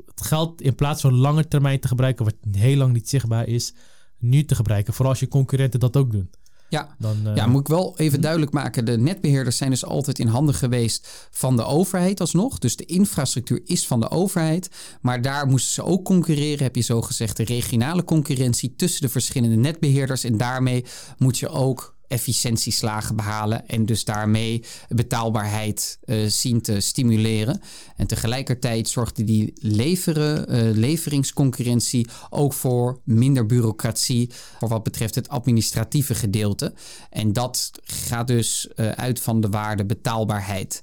het geld in plaats van lange termijn te gebruiken, wat heel lang niet zichtbaar is, nu te gebruiken. Vooral als je concurrenten dat ook doen. Ja. Dan, uh, ja, moet ik wel even duidelijk maken. De netbeheerders zijn dus altijd in handen geweest van de overheid alsnog. Dus de infrastructuur is van de overheid. Maar daar moesten ze ook concurreren, heb je zo gezegd, de regionale concurrentie tussen de verschillende netbeheerders. En daarmee moet je ook efficiëntieslagen behalen en dus daarmee betaalbaarheid uh, zien te stimuleren. En tegelijkertijd zorgde die leveren, uh, leveringsconcurrentie ook voor minder bureaucratie voor wat betreft het administratieve gedeelte. En dat gaat dus uh, uit van de waarde betaalbaarheid.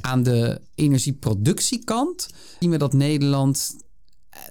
Aan de energieproductiekant zien we dat Nederland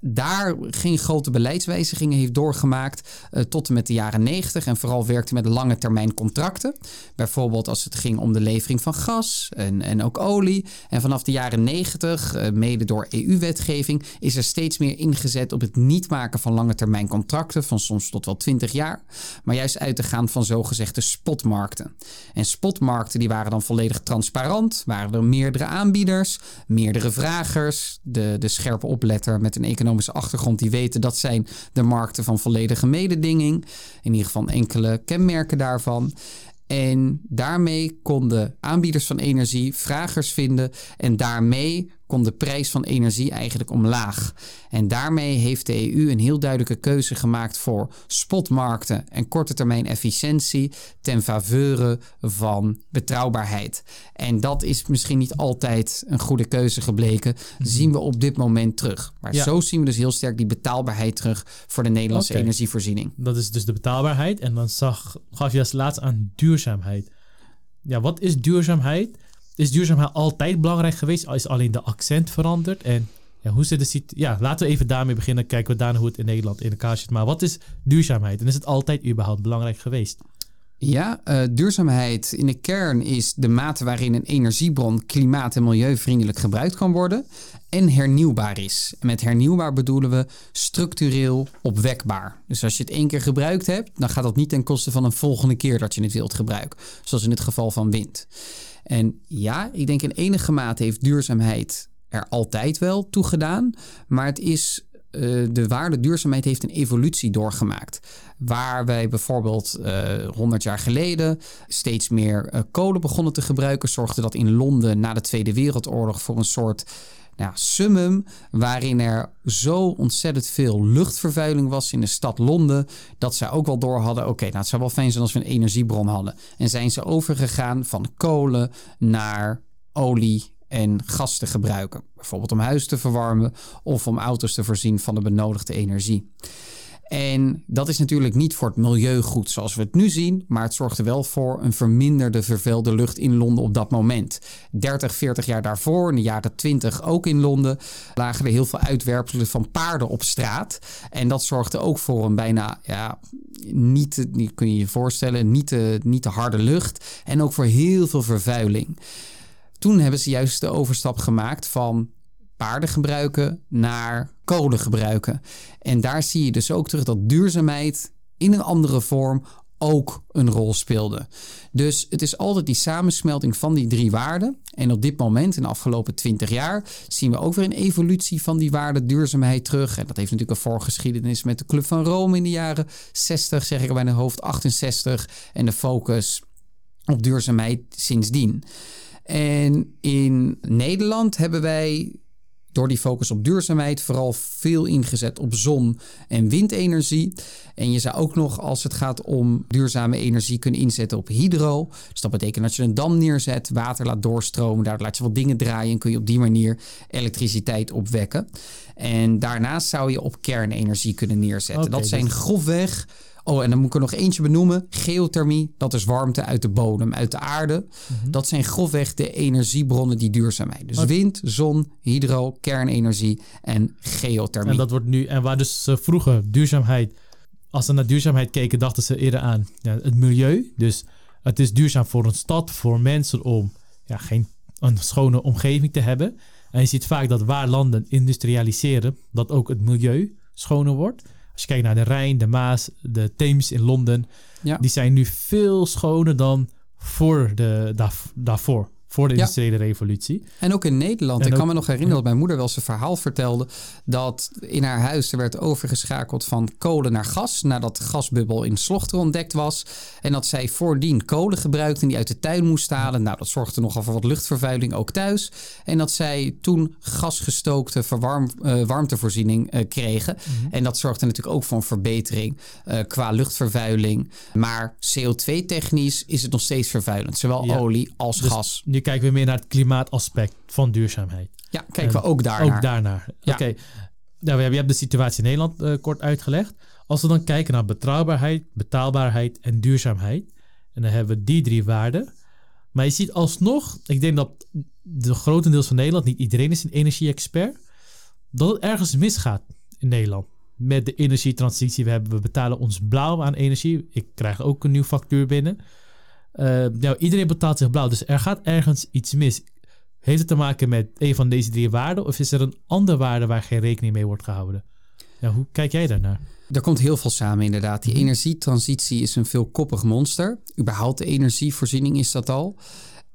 daar geen grote beleidswijzigingen heeft doorgemaakt uh, tot en met de jaren 90 en vooral werkte met lange termijn contracten. Bijvoorbeeld als het ging om de levering van gas en, en ook olie. En vanaf de jaren 90, uh, mede door EU-wetgeving, is er steeds meer ingezet op het niet maken van lange termijn contracten, van soms tot wel 20 jaar, maar juist uit te gaan van zogezegde spotmarkten. En spotmarkten die waren dan volledig transparant, waren er meerdere aanbieders, meerdere vragers, de, de scherpe opletter met een economische achtergrond, die weten dat zijn de markten van volledige mededinging. In ieder geval enkele kenmerken daarvan. En daarmee konden aanbieders van energie vragers vinden en daarmee de prijs van energie eigenlijk omlaag. En daarmee heeft de EU een heel duidelijke keuze gemaakt voor spotmarkten en korte termijn efficiëntie ten faveur van betrouwbaarheid. En dat is misschien niet altijd een goede keuze gebleken, zien we op dit moment terug. Maar Ja. zo zien we dus heel sterk die betaalbaarheid terug voor de Nederlandse energievoorziening. Dat is dus de betaalbaarheid. En dan zag, gaf je als laatste aan duurzaamheid. Ja, wat is duurzaamheid? Is duurzaamheid altijd belangrijk geweest? Is alleen de accent veranderd? En ja, hoe zit de situ- Ja, laten we even daarmee beginnen. Kijken we daarna hoe het in Nederland in elkaar zit. Maar wat is duurzaamheid? En is het altijd überhaupt belangrijk geweest? Ja, eh, duurzaamheid in de kern is de mate waarin een energiebron klimaat- en milieuvriendelijk gebruikt kan worden en hernieuwbaar is. En met hernieuwbaar bedoelen we structureel opwekbaar. Dus als je het één keer gebruikt hebt, dan gaat dat niet ten koste van een volgende keer dat je het wilt gebruiken. Zoals in het geval van wind. En ja, ik denk in enige mate heeft duurzaamheid er altijd wel toe gedaan. Maar het is eh, de waarde duurzaamheid heeft een evolutie doorgemaakt. Waar wij bijvoorbeeld eh 100 jaar geleden steeds meer eh, kolen begonnen te gebruiken, zorgde dat in Londen na de Tweede Wereldoorlog voor een soort nou, summum. Waarin er zo ontzettend veel luchtvervuiling was in de stad Londen. Dat ze ook wel door hadden. Oké, nou, het zou wel fijn zijn als we een energiebron hadden. En zijn ze overgegaan van kolen naar olie en gas te gebruiken. Bijvoorbeeld om huis te verwarmen of om auto's te voorzien van de benodigde energie. En dat is natuurlijk niet voor het milieu goed zoals we het nu zien, maar het zorgde wel voor een verminderde vervuilde lucht in Londen op dat moment. 30, 40 jaar daarvoor, in de jaren 20 ook in Londen, lagen er heel veel uitwerpselen van paarden op straat. En dat zorgde ook voor een bijna, ja, niet, kun je je voorstellen, niet te, niet te harde lucht en ook voor heel veel vervuiling. Toen hebben ze juist de overstap gemaakt van paarden gebruiken naar kolen gebruiken. En daar zie je dus ook terug dat duurzaamheid in een andere vorm ook een rol speelde. Dus het is altijd die samensmelting van die drie waarden. En op dit moment, in de afgelopen 20 jaar, zien we ook weer een evolutie van die waarde duurzaamheid terug. En dat heeft natuurlijk een voorgeschiedenis met de Club van Rome in de jaren 60, zeg ik bij de hoofd 68. En de focus op duurzaamheid sindsdien. En in Nederland hebben wij door die focus op duurzaamheid vooral veel ingezet op zon- en windenergie. En je zou ook nog, als het gaat om duurzame energie, kunnen inzetten op hydro. Dus dat betekent dat je een dam neerzet, water laat doorstromen, daar laat je wat dingen draaien en kun je op die manier elektriciteit opwekken. En daarnaast zou je op kernenergie kunnen neerzetten. Dat zijn dus- grofweg. Oh, en dan moet ik er nog eentje benoemen. Geothermie, dat is warmte uit de bodem, uit de aarde. Dat zijn grofweg de energiebronnen die duurzaam zijn. Dus wind, zon, hydro, kernenergie en geothermie. En dat wordt nu, en waar dus vroeger duurzaamheid, als ze naar duurzaamheid keken, dachten ze eerder aan ja, het milieu. Dus het is duurzaam voor een stad, voor mensen om ja, geen, een schone omgeving te hebben. En je ziet vaak dat waar landen industrialiseren, dat ook het milieu schoner wordt. Als je kijkt naar de Rijn, de Maas, de Theems in Londen, Ja. die zijn nu veel schoner dan voor de, daar, daarvoor. Voor de Ja. industriële revolutie. En ook in Nederland. En ik kan me nog herinneren dat mijn moeder wel eens een verhaal vertelde. Dat in haar huis er werd overgeschakeld van kolen naar gas. Nadat de gasbubbel in Slochter ontdekt was. En dat zij voordien kolen gebruikte die uit de tuin moest halen. Nou, dat zorgde nogal voor wat luchtvervuiling ook thuis. En dat zij toen gasgestookte verwarm, eh, warmtevoorziening eh, kregen. En dat zorgde natuurlijk ook voor een verbetering eh, qua luchtvervuiling. Maar CO2-technisch is het nog steeds vervuilend. Zowel Ja. olie als Dus gas. Kijken we meer naar het klimaataspect van duurzaamheid. Ja, kijken we ook daarnaar. Ook daarnaar. Ja. Oké. Nou, we hebben, je hebt de situatie in Nederland eh, kort uitgelegd. Als we dan kijken naar betrouwbaarheid, betaalbaarheid en duurzaamheid. En dan hebben we die drie waarden. Maar je ziet alsnog, ik denk dat de grotendeels van Nederland, niet iedereen is een energie-expert, dat het ergens misgaat in Nederland. Met de energietransitie. We, hebben, we betalen ons blauw aan energie. Ik krijg ook een nieuw factuur binnen. Eh, nou, iedereen betaalt zich blauw. Dus er gaat ergens iets mis. Heeft het te maken met een van deze drie waarden? Of is er een andere waarde waar geen rekening mee wordt gehouden? Ja, hoe kijk jij daarnaar? Er komt heel veel samen inderdaad. Die energietransitie is een veelkoppig monster. Überhaupt de energievoorziening is dat al.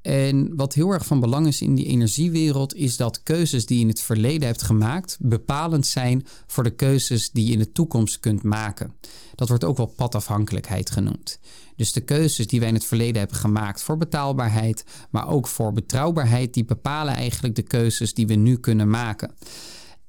En wat heel erg van belang is in die energiewereld is dat keuzes die je in het verleden hebt gemaakt bepalend zijn voor de keuzes die je in de toekomst kunt maken. Dat wordt ook wel padafhankelijkheid genoemd. Dus de keuzes die wij in het verleden hebben gemaakt voor betaalbaarheid, maar ook voor betrouwbaarheid, die bepalen eigenlijk de keuzes die we nu kunnen maken.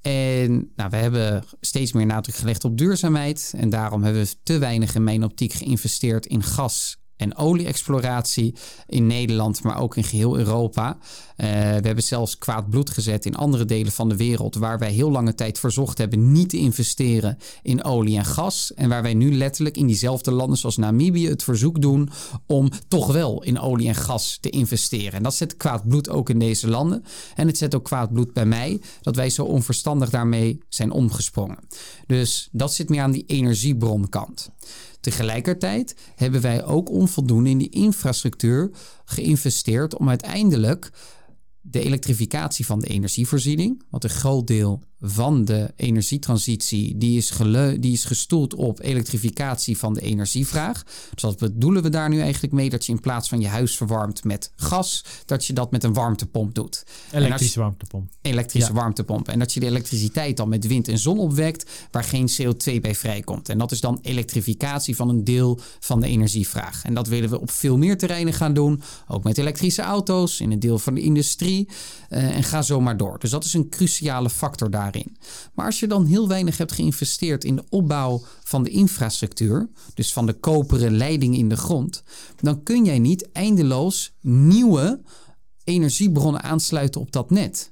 En nou, we hebben steeds meer nadruk gelegd op duurzaamheid. En daarom hebben we te weinig in mijn optiek geïnvesteerd in gas en olie-exploratie in Nederland, maar ook in geheel Europa. Eh, we hebben zelfs kwaad bloed gezet in andere delen van de wereld, waar wij heel lange tijd verzocht hebben niet te investeren in olie en gas. En waar wij nu letterlijk in diezelfde landen zoals Namibië het verzoek doen om toch wel in olie en gas te investeren. En dat zet kwaad bloed ook in deze landen. En het zet ook kwaad bloed bij mij dat wij zo onverstandig daarmee zijn omgesprongen. Dus dat zit meer aan die energiebronkant. Tegelijkertijd hebben wij ook onvoldoende in die infrastructuur geïnvesteerd om uiteindelijk de elektrificatie van de energievoorziening, want een groot deel van de energietransitie die is, die is gestoeld op elektrificatie van de energievraag. Dus wat bedoelen we daar nu eigenlijk mee? Dat je in plaats van je huis verwarmt met gas, dat je dat met een warmtepomp doet. Elektrische warmtepomp. Elektrische Ja. warmtepomp. En dat je de elektriciteit dan met wind en zon opwekt, waar geen CO2 bij vrijkomt. En dat is dan elektrificatie van een deel van de energievraag. En dat willen we op veel meer terreinen gaan doen. Ook met elektrische auto's, in een deel van de industrie. eh, en ga zo maar door. Dus dat is een cruciale factor daarin. Maar als je dan heel weinig hebt geïnvesteerd in de opbouw van de infrastructuur, dus van de koperen leiding in de grond, dan kun jij niet eindeloos nieuwe energiebronnen aansluiten op dat net.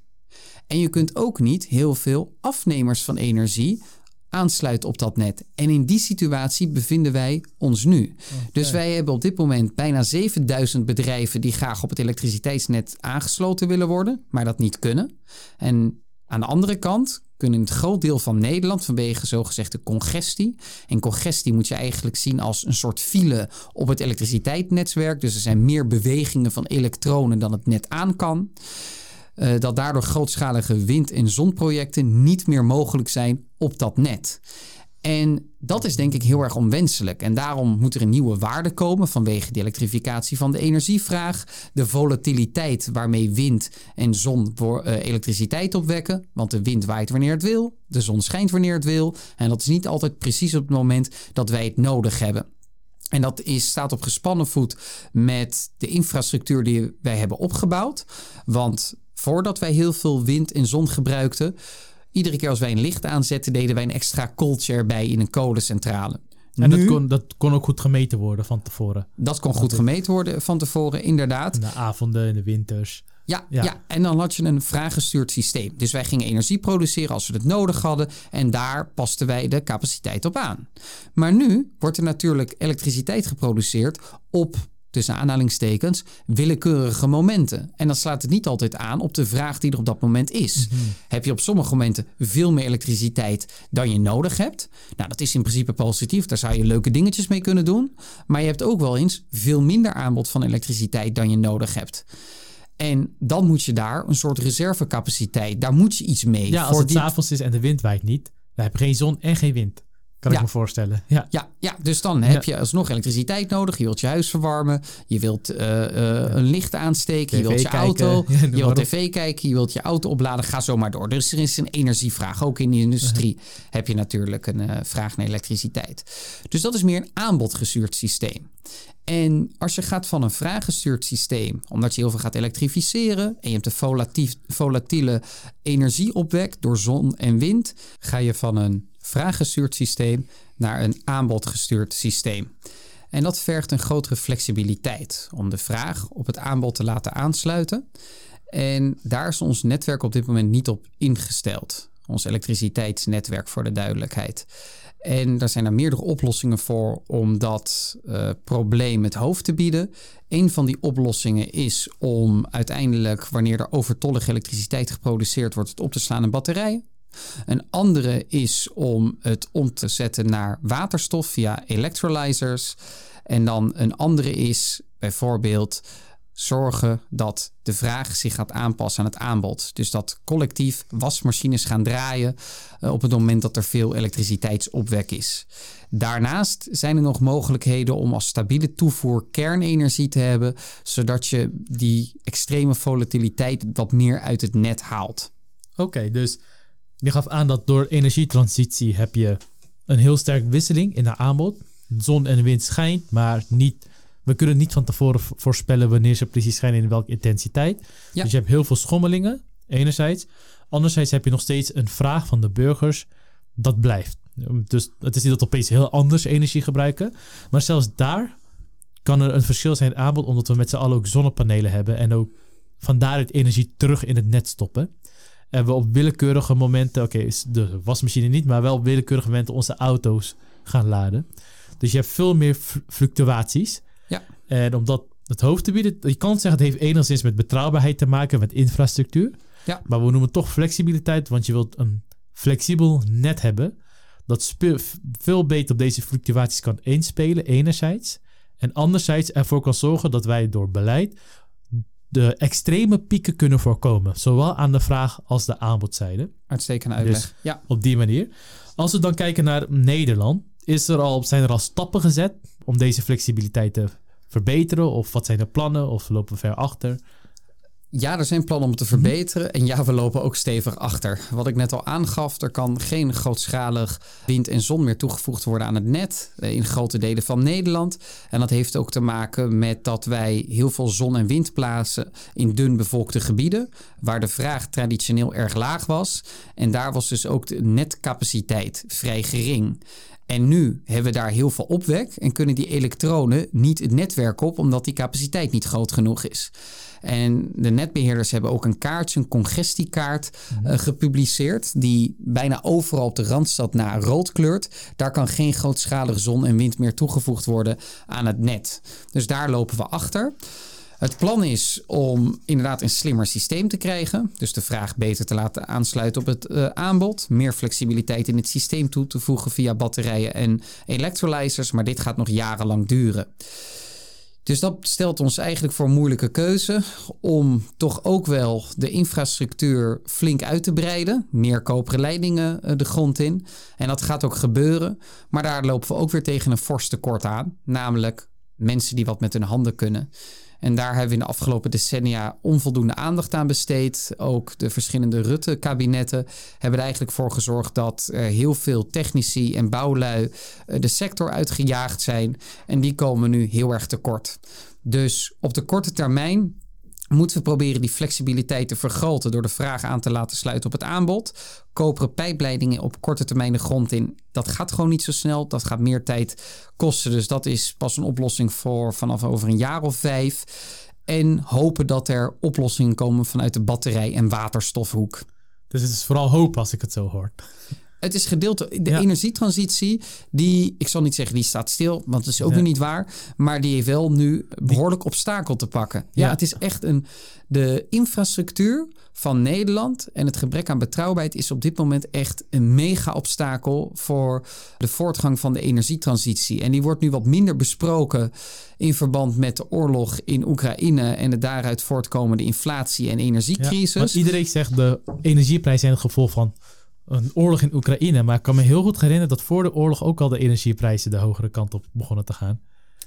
En je kunt ook niet heel veel afnemers van energie aansluiten op dat net. En in die situatie bevinden wij ons nu. Dus wij hebben op dit moment bijna 7000 bedrijven die graag op het elektriciteitsnet aangesloten willen worden, maar dat niet kunnen. En aan de andere kant kunnen het groot deel van Nederland vanwege zogezegde congestie. En congestie moet je eigenlijk zien als een soort file op het elektriciteitsnetwerk. Dus er zijn meer bewegingen van elektronen dan het net aan kan. Eh, dat daardoor grootschalige wind- en zonprojecten niet meer mogelijk zijn op dat net. En dat is denk ik heel erg onwenselijk. En daarom moet er een nieuwe waarde komen vanwege de elektrificatie van de energievraag. De volatiliteit waarmee wind en zon eh, elektriciteit opwekken. Want de wind waait wanneer het wil, de zon schijnt wanneer het wil. En dat is niet altijd precies op het moment dat wij het nodig hebben. En dat is, staat op gespannen voet met de infrastructuur die wij hebben opgebouwd. Want voordat wij heel veel wind en zon gebruikten, iedere keer als wij een licht aanzetten, deden wij een extra kooltje erbij in een kolencentrale. En nu, dat, kon, dat kon ook goed gemeten worden van tevoren. dat kon goed gemeten worden van tevoren, inderdaad. In de avonden, in de winters. Ja, Ja. ja. en dan had je een vraaggestuurd systeem. Dus wij gingen energie produceren als we het nodig hadden. En daar pasten wij de capaciteit op aan. Maar nu wordt er natuurlijk elektriciteit geproduceerd op, tussen aanhalingstekens, willekeurige momenten. En dan slaat het niet altijd aan op de vraag die er op dat moment is. Heb je op sommige momenten veel meer elektriciteit dan je nodig hebt? Nou, dat is in principe positief. Daar zou je leuke dingetjes mee kunnen doen. Maar je hebt ook wel eens veel minder aanbod van elektriciteit dan je nodig hebt. En dan moet je daar een soort reservecapaciteit, daar moet je iets mee. Ja, als voor het die- s'avonds is en de wind waait niet, dan heb je geen zon en geen wind. Kan Ja. ik me voorstellen. Ja. Ja, ja, dus dan heb je alsnog elektriciteit nodig. Je wilt je huis verwarmen. Je wilt eh, eh, een licht aansteken. je wilt je kijken. auto. Je wilt tv kijken. Je wilt je auto opladen. Ga zo maar door. Dus er is een energievraag. Ook in de industrie heb je natuurlijk een eh, vraag naar elektriciteit. Dus dat is meer een aanbodgestuurd systeem. En als je gaat van een vraaggestuurd systeem, omdat je heel veel gaat elektrificeren en je hebt een volatief, volatiele energie opwekt door zon en wind, ga je van een vraaggestuurd systeem naar een aanbodgestuurd systeem. En dat vergt een grotere flexibiliteit om de vraag op het aanbod te laten aansluiten. En daar is ons netwerk op dit moment niet op ingesteld. Ons elektriciteitsnetwerk voor de duidelijkheid. En daar zijn er meerdere oplossingen voor om dat eh, probleem het hoofd te bieden. Een van die oplossingen is om uiteindelijk, wanneer er overtollige elektriciteit geproduceerd wordt, het op te slaan in batterijen. Een andere is om het om te zetten naar waterstof via electrolyzers. En dan een andere is bijvoorbeeld zorgen dat de vraag zich gaat aanpassen aan het aanbod. Dus dat collectief wasmachines gaan draaien eh, op het moment dat er veel elektriciteitsopwek is. Daarnaast zijn er nog mogelijkheden om als stabiele toevoer kernenergie te hebben, zodat je die extreme volatiliteit wat meer uit het net haalt. Oké, dus je gaf aan dat door energietransitie heb je een heel sterk wisseling in de aanbod. Zon en wind schijnt, maar niet, we kunnen niet van tevoren voorspellen wanneer ze precies schijnen en in welke intensiteit. Ja. Dus je hebt heel veel schommelingen, enerzijds. Anderzijds heb je nog steeds een vraag van de burgers, dat blijft. Dus het is niet dat we opeens heel anders energie gebruiken. Maar zelfs daar kan er een verschil zijn in het aanbod, omdat we met z'n allen ook zonnepanelen hebben en ook van daaruit energie terug in het net stoppen. En we op willekeurige momenten, oké, is de wasmachine niet, maar wel op willekeurige momenten onze auto's gaan laden. Dus je hebt veel meer fl- fluctuaties. Ja. En om dat het hoofd te bieden, je kan zeggen het heeft enigszins met betrouwbaarheid te maken, met infrastructuur. Ja. Maar we noemen het toch flexibiliteit, want je wilt een flexibel net hebben dat veel beter op deze fluctuaties kan inspelen, enerzijds. En anderzijds ervoor kan zorgen dat wij door beleid de extreme pieken kunnen voorkomen. Zowel aan de vraag als de aanbodzijde. Uitstekende uitleg. Dus- ja. Op die manier. Als we dan kijken naar Nederland, is er al, zijn er al stappen gezet om deze flexibiliteit te verbeteren? Of wat zijn de plannen? Of lopen we ver achter? Ja, er zijn plannen om het te verbeteren. En ja, we lopen ook stevig achter. Wat ik net al aangaf, er kan geen grootschalig wind en zon meer toegevoegd worden aan het net eh, in grote delen van Nederland. En dat heeft ook te maken met dat wij heel veel zon- en wind plaatsen in dun bevolkte gebieden, waar de vraag traditioneel erg laag was. En daar was dus ook de netcapaciteit vrij gering. En nu hebben we daar heel veel opwek en kunnen die elektronen niet het netwerk op, omdat die capaciteit niet groot genoeg is. En de netbeheerders hebben ook een kaartje, een congestiekaart, eh, gepubliceerd. Die bijna overal op de randstad naar rood kleurt. Daar kan geen grootschalige zon en wind meer toegevoegd worden aan het net. Dus daar lopen we achter. Het plan is om inderdaad een slimmer systeem te krijgen. Dus de vraag beter te laten aansluiten op het eh, aanbod. Meer flexibiliteit in het systeem toe te voegen via batterijen en electrolyzers. Maar dit gaat nog jarenlang duren. Dus dat stelt ons eigenlijk voor een moeilijke keuze om toch ook wel de infrastructuur flink uit te breiden. Meer koperen leidingen eh, de grond in. En dat gaat ook gebeuren. Maar daar lopen we ook weer tegen een fors tekort aan. Namelijk mensen die wat met hun handen kunnen. En daar hebben we in de afgelopen decennia onvoldoende aandacht aan besteed. Ook de verschillende Rutte-kabinetten hebben er eigenlijk voor gezorgd dat heel veel technici en bouwlui eh, de sector uitgejaagd zijn. En die komen nu heel erg tekort. Dus op de korte termijn moeten we proberen die flexibiliteit te vergroten door de vraag aan te laten sluiten op het aanbod. Koperen pijpleidingen op korte termijn de grond in, dat gaat gewoon niet zo snel. Dat gaat meer tijd kosten. Dus dat is pas een oplossing voor vanaf over een jaar of vijf. En hopen dat er oplossingen komen vanuit de batterij- en waterstofhoek. Dus het is vooral hoop als ik het zo hoor. Het is gedeelte, de Ja. energietransitie, die, ik zal niet zeggen die staat stil, want dat is ook Ja. niet waar. Maar die heeft wel nu behoorlijk obstakel te pakken. Ja, Ja. het is echt een, de infrastructuur van Nederland en het gebrek aan betrouwbaarheid is op dit moment echt een mega obstakel voor de voortgang van de energietransitie. En die wordt nu wat minder besproken in verband met de oorlog in Oekraïne en de daaruit voortkomende inflatie en Ja, energiecrisis. want iedereen zegt de energieprijzen zijn het gevolg van een oorlog in Oekraïne. Maar ik kan me heel goed herinneren dat voor de oorlog ook al de energieprijzen de hogere kant op begonnen te gaan.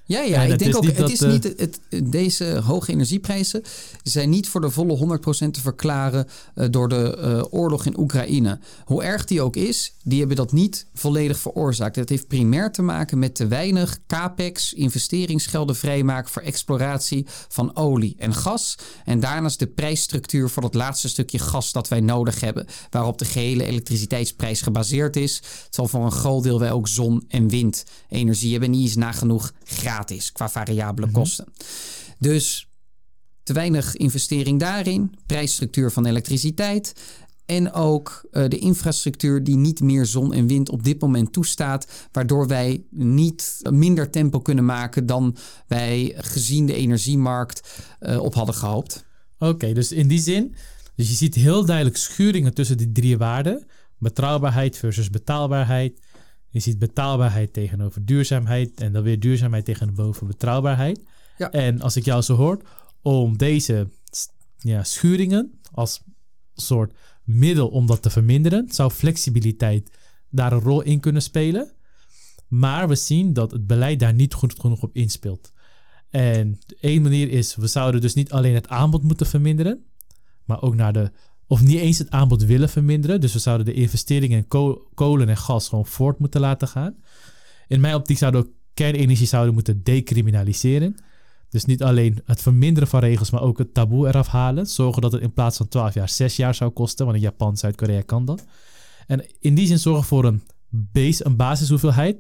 Ja, ja, ik denk ook, het is niet, het, deze hoge energieprijzen zijn niet voor de volle 100% te verklaren uh, door de uh, oorlog in Oekraïne. Hoe erg die ook is, die hebben dat niet volledig veroorzaakt. Het heeft primair te maken met te weinig capex, investeringsgelden vrijmaken voor exploratie van olie en gas. En daarnaast de prijsstructuur voor dat laatste stukje gas dat wij nodig hebben, waarop de gehele elektriciteitsprijs gebaseerd is. Zal voor een groot deel wij ook zon- en windenergie hebben. Niet eens nagenoeg gratis is qua variabele mhm. kosten. Dus te weinig investering daarin, prijsstructuur van elektriciteit. En ook uh, de infrastructuur die niet meer zon en wind op dit moment toestaat. Waardoor wij niet minder tempo kunnen maken dan wij gezien de energiemarkt uh, op hadden gehoopt. Oké, dus in die zin. Dus je ziet heel duidelijk schuringen tussen die drie waarden. Betrouwbaarheid versus betaalbaarheid. Je ziet betaalbaarheid tegenover duurzaamheid en dan weer duurzaamheid tegenover betrouwbaarheid. Ja. En als ik jou zo hoor, om deze ja, schuringen als soort middel om dat te verminderen, zou flexibiliteit daar een rol in kunnen spelen. Maar we zien dat het beleid daar niet goed genoeg op inspeelt. En één manier is, we zouden dus niet alleen het aanbod moeten verminderen, maar ook naar de of niet eens het aanbod willen verminderen. Dus we zouden de investeringen in kolen en gas gewoon voort moeten laten gaan. In mijn optiek zouden we kernenergie zouden moeten decriminaliseren. Dus niet alleen het verminderen van regels, maar ook het taboe eraf halen. Zorgen dat het in plaats van 12 jaar 6 jaar zou kosten. Want in Japan, Zuid-Korea kan dat. En in die zin zorgen voor een, base, een basishoeveelheid.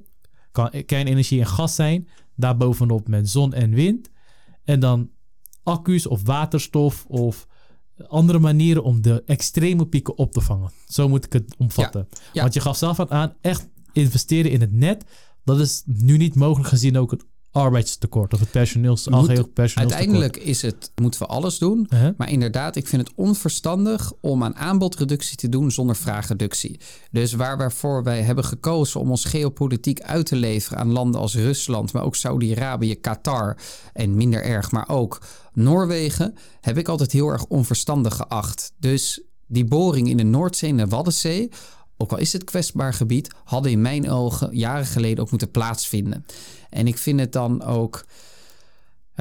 Kan kernenergie en gas zijn. Daarbovenop met zon en wind. En dan accu's of waterstof of andere manieren om de extreme pieken op te vangen. Zo moet ik het omvatten. Want je gaf zelf aan, echt investeren in het net. Dat is nu niet mogelijk gezien ook het arbeidstekort of het personeels, algeheel personeelstekort. Uiteindelijk is het, moeten we alles doen. Uh-huh. Maar inderdaad, ik vind het onverstandig om aan aanbodreductie te doen zonder vraagreductie. Dus waar waarvoor wij hebben gekozen om ons geopolitiek uit te leveren aan landen als Rusland, maar ook Saudi-Arabië, Qatar en minder erg, maar ook Noorwegen, heb ik altijd heel erg onverstandig geacht. Dus die boring in de Noordzee en de Waddenzee ook al is het kwetsbaar gebied, hadden in mijn ogen jaren geleden ook moeten plaatsvinden. En ik vind het dan ook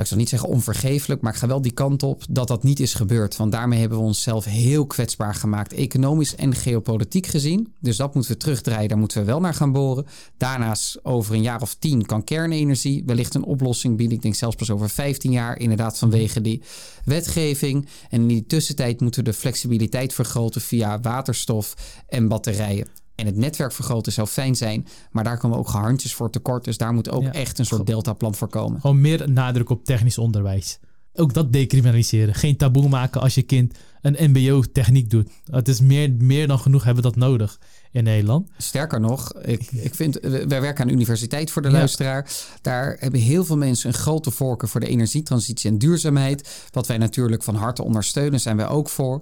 ik zal niet zeggen onvergeeflijk, maar ik ga wel die kant op dat dat niet is gebeurd. Want daarmee hebben we onszelf heel kwetsbaar gemaakt, economisch en geopolitiek gezien. Dus dat moeten we terugdraaien, daar moeten we wel naar gaan boren. Daarnaast, over een jaar of tien kan kernenergie wellicht een oplossing bieden. Ik denk zelfs pas over 15 jaar, inderdaad vanwege die wetgeving. En in die tussentijd moeten we de flexibiliteit vergroten via waterstof en batterijen. En het netwerk vergroten zou fijn zijn. Maar daar komen ook gehandjes voor tekort. Dus daar moet ook echt een soort deltaplan voor komen. Gewoon meer nadruk op technisch onderwijs. Ook dat decriminaliseren. Geen taboe maken als je kind een mbo-techniek doet. Het is meer, meer dan genoeg hebben we dat nodig in Nederland. Sterker nog, ik, ik vind, wij werken aan de universiteit voor de luisteraar. Daar hebben heel veel mensen een grote voorkeur voor de energietransitie en duurzaamheid. Wat wij natuurlijk van harte ondersteunen, zijn wij ook voor.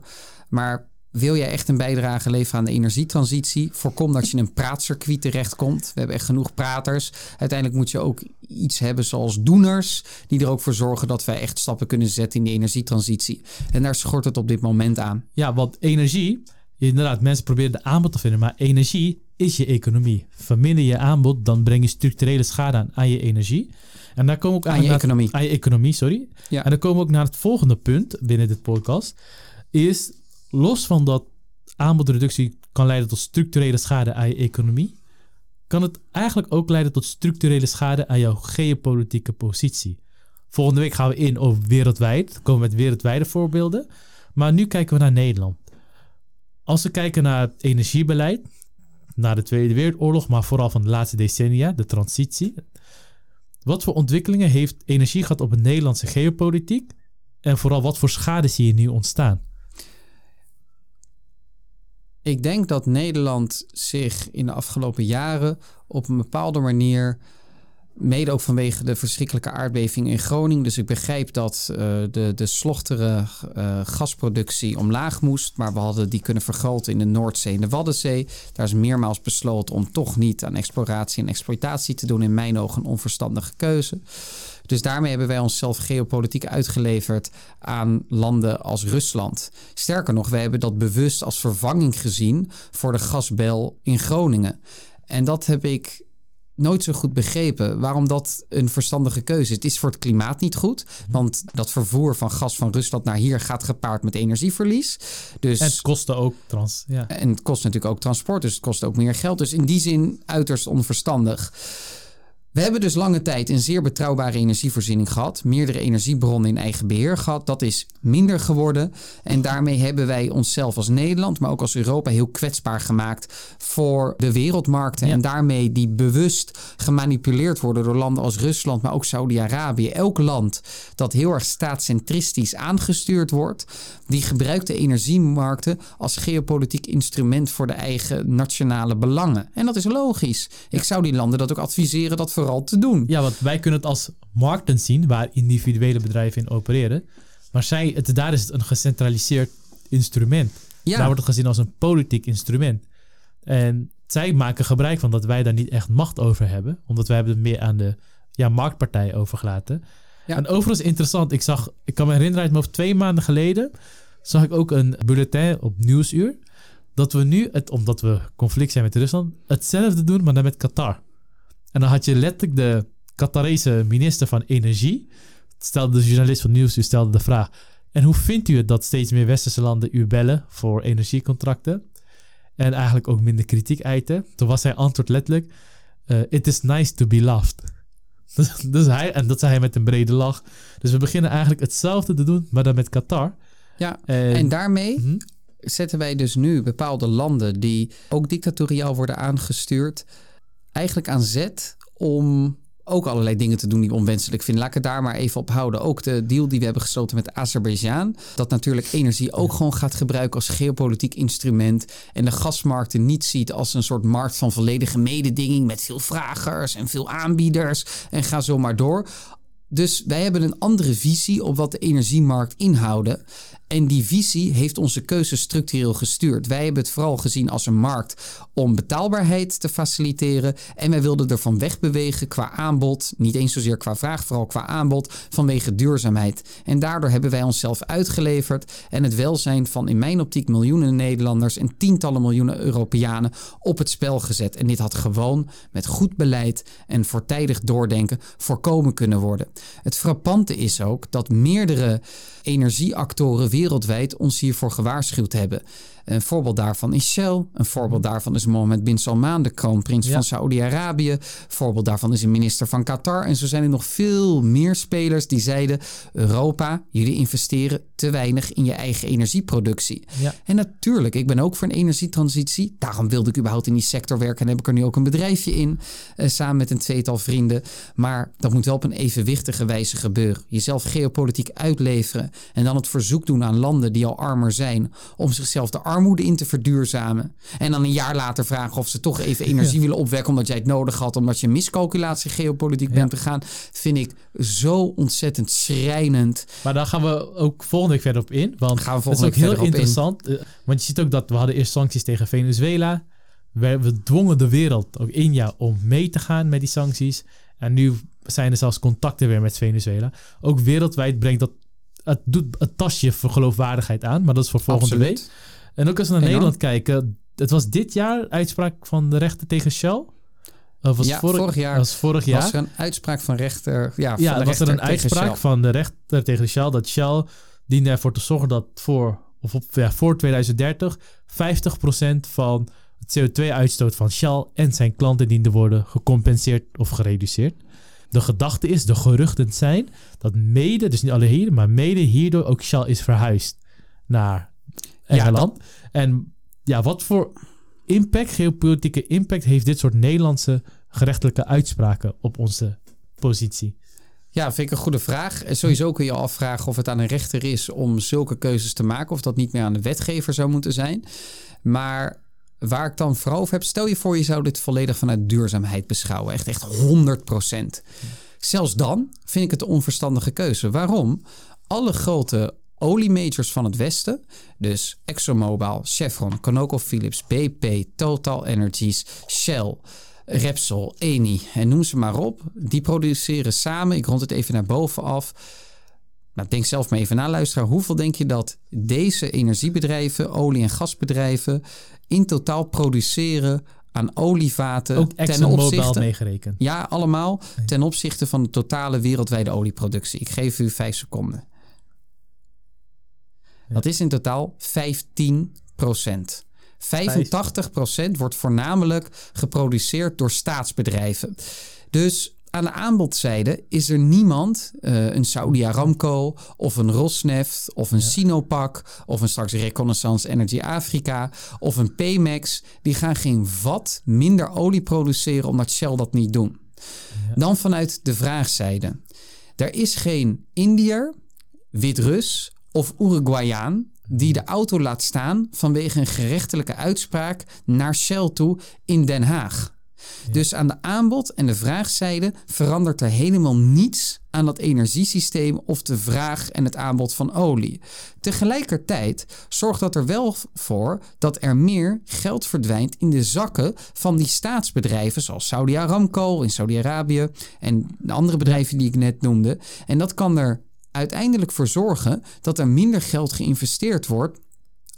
Maar wil jij echt een bijdrage leveren aan de energietransitie? Voorkom dat je in een praatcircuit terechtkomt. We hebben echt genoeg praters. Uiteindelijk moet je ook iets hebben zoals doeners, die er ook voor zorgen dat wij echt stappen kunnen zetten in de energietransitie. En daar schort het op dit moment aan. Ja, want energie, inderdaad, mensen proberen de aanbod te vinden, maar energie is je economie. Verminder je aanbod, dan breng je structurele schade aan, aan je energie. En daar komen ook aan, je economie. Aan je economie, sorry. Ja. En dan komen we ook naar het volgende punt binnen dit podcast. Is los van dat aanbodreductie kan leiden tot structurele schade aan je economie, kan het eigenlijk ook leiden tot structurele schade aan jouw geopolitieke positie. Volgende week gaan we in over wereldwijd, komen we met wereldwijde voorbeelden. Maar nu kijken we naar Nederland. Als we kijken naar het energiebeleid, na de Tweede Wereldoorlog, maar vooral van de laatste decennia, de transitie. Wat voor ontwikkelingen heeft energie gehad op het Nederlandse geopolitiek? En vooral wat voor schade zie je nu ontstaan? Ik denk dat Nederland zich in de afgelopen jaren op een bepaalde manier, mede ook vanwege de verschrikkelijke aardbeving in Groningen, dus ik begrijp dat uh, de, de slochtere uh, gasproductie omlaag moest, maar we hadden die kunnen vergroten in de Noordzee en de Waddenzee. Daar is meermaals besloten om toch niet aan exploratie en exploitatie te doen, in mijn ogen een onverstandige keuze. Dus daarmee hebben wij onszelf geopolitiek uitgeleverd aan landen als Rusland. Sterker nog, wij hebben dat bewust als vervanging gezien voor de gasbel in Groningen. En dat heb ik nooit zo goed begrepen waarom dat een verstandige keuze is. Het is voor het klimaat niet goed, want dat vervoer van gas van Rusland naar hier gaat gepaard met energieverlies. Dus, en het kostte ook trans. Ja. En het kost natuurlijk ook transport, dus het kost ook meer geld. Dus in die zin uiterst onverstandig. We hebben dus lange tijd een zeer betrouwbare energievoorziening gehad. Meerdere energiebronnen in eigen beheer gehad. Dat is minder geworden. En daarmee hebben wij onszelf als Nederland, maar ook als Europa heel kwetsbaar gemaakt voor de wereldmarkten. En daarmee die bewust gemanipuleerd worden door landen als Rusland, maar ook Saudi-Arabië. Elk land dat heel erg staatscentristisch aangestuurd wordt, die gebruikt de energiemarkten als geopolitiek instrument voor de eigen nationale belangen. En dat is logisch. Ik zou die landen dat ook adviseren dat vooral te doen. Ja, want wij kunnen het als markten zien waar individuele bedrijven in opereren. Maar zij, het, daar is het een gecentraliseerd instrument. Ja. Daar wordt het gezien als een politiek instrument. En zij maken gebruik van dat wij daar niet echt macht over hebben. Omdat wij hebben het meer aan de ja, marktpartij overgelaten. Ja. En overigens interessant, ik zag, ik kan me herinneren uit me twee maanden geleden, zag ik ook een bulletin op Nieuwsuur. Dat we nu, het, omdat we conflict zijn met Rusland, hetzelfde doen, maar dan met Qatar. En dan had je letterlijk de Qatarese minister van Energie. Stelde de journalist van Nieuwsuur stelde de vraag. En hoe vindt u het dat steeds meer westerse landen u bellen voor energiecontracten? En eigenlijk ook minder kritiek eiten. Toen was zijn antwoord letterlijk: uh, It is nice to be loved. Dus, dus, hij, en dat zei hij met een brede lach. Dus we beginnen eigenlijk hetzelfde te doen, maar dan met Qatar. Ja, en, daarmee mhm. zetten wij dus nu bepaalde landen die ook dictatoriaal worden aangestuurd, eigenlijk aan zet om ook allerlei dingen te doen die we onwenselijk vinden. Laat ik het daar maar even op houden. Ook de deal die we hebben gesloten met Azerbeidzjan. Dat natuurlijk energie ook gewoon gaat gebruiken als geopolitiek instrument. En de gasmarkten niet ziet als een soort markt van volledige mededinging. Met veel vragers en veel aanbieders. En ga zo maar door. Dus wij hebben een andere visie op wat de energiemarkt inhouden. En die visie heeft onze keuzes structureel gestuurd. Wij hebben het vooral gezien als een markt om betaalbaarheid te faciliteren. En wij wilden ervan wegbewegen qua aanbod. Niet eens zozeer qua vraag, vooral qua aanbod vanwege duurzaamheid. En daardoor hebben wij onszelf uitgeleverd en het welzijn van in mijn optiek miljoenen Nederlanders en tientallen miljoenen Europeanen op het spel gezet. En dit had gewoon met goed beleid en voortijdig doordenken voorkomen kunnen worden. Het frappante is ook dat meerdere energieactoren wereldwijd ons hiervoor gewaarschuwd hebben. Een voorbeeld daarvan is Shell. Een voorbeeld mhm. daarvan is Mohammed bin Salman, de kroonprins van Saoedi-Arabië. Een voorbeeld daarvan is een minister van Qatar. En zo zijn er nog veel meer spelers die zeiden: Europa, jullie investeren te weinig in je eigen energieproductie. Ja. En natuurlijk, ik ben ook voor een energietransitie. Daarom wilde ik überhaupt in die sector werken en heb ik er nu ook een bedrijfje in, eh, samen met een tweetal vrienden. Maar dat moet wel op een evenwichtige wijze gebeuren. Jezelf geopolitiek uitleveren en dan het verzoek doen aan landen die al armer zijn om zichzelf de armoede in te verduurzamen. En dan een jaar later vragen of ze toch even energie willen opwekken omdat jij het nodig had, omdat je miscalculatie geopolitiek bent gegaan, vind ik zo ontzettend schrijnend. Maar daar gaan we ook volgende week verder op in, want gaan we volgende dat is ook heel interessant. In. Eh, want je ziet ook dat we hadden eerst sancties tegen Venezuela. We, we dwongen de wereld ook jaar om mee te gaan met die sancties. En nu zijn er zelfs contacten weer met Venezuela. Ook wereldwijd brengt dat het doet het tasje voor geloofwaardigheid aan, maar dat is voor volgende week. En ook als we naar Nederland kijken, het was dit jaar uitspraak van de rechter tegen Shell. Of was ja, vorig, vorig, jaar was vorig jaar. was er een uitspraak van rechter. Ja, ja was er een uitspraak van de rechter tegen Shell dat Shell diende ervoor te zorgen dat voor, of op, ja, voor 2030 50% van het CO2-uitstoot van Shell en zijn klanten diende worden gecompenseerd of gereduceerd. De gedachte is, de geruchten zijn dat mede, dus niet alle hier, maar mede hierdoor ook Shell is verhuisd naar Engeland. En ja, wat voor impact, geopolitieke impact, heeft dit soort Nederlandse gerechtelijke uitspraken op onze positie? Ja, vind ik een goede vraag. Sowieso kun je afvragen of het aan een rechter is om zulke keuzes te maken, of dat niet meer aan de wetgever zou moeten zijn. Maar waar ik dan vooral over heb, stel je voor je zou dit volledig vanuit duurzaamheid beschouwen. Echt, echt 100 procent. Zelfs dan vind ik het een onverstandige keuze. Waarom? Alle grote oliemajors van het Westen, dus ExxonMobil, Chevron, ConocoPhillips, BP, Total Energies, Shell, Repsol, Eni en noem ze maar op. Die produceren samen, ik rond het even naar boven af. Nou, denk zelf maar even na, luisteraar. Hoeveel denk je dat deze energiebedrijven, olie- en gasbedrijven, in totaal produceren aan olievaten Ook ten opzichte... meegerekend. Ja, allemaal ten opzichte van de totale wereldwijde olieproductie. Ik geef u vijf seconden. Dat is in totaal 15 procent. 85 procent wordt voornamelijk geproduceerd door staatsbedrijven. Dus aan de aanbodzijde is er niemand, eh, een Saudi Aramco of een Rosneft of een Sinopec of een straks Reconnaissance Energy Afrika of een Pemex, die gaan geen vat minder olie produceren omdat Shell dat niet doen. Dan vanuit de vraagzijde. Er is geen Indiër, Wit-Rus of Uruguayaan die de auto laat staan vanwege een gerechtelijke uitspraak naar Shell toe in Den Haag. Dus aan de aanbod en de vraagzijde verandert er helemaal niets aan dat energiesysteem of de vraag en het aanbod van olie. Tegelijkertijd zorgt dat er wel voor dat er meer geld verdwijnt in de zakken van die staatsbedrijven zoals Saudi Aramco in Saudi-Arabië en de andere bedrijven die ik net noemde. En dat kan er uiteindelijk voor zorgen dat er minder geld geïnvesteerd wordt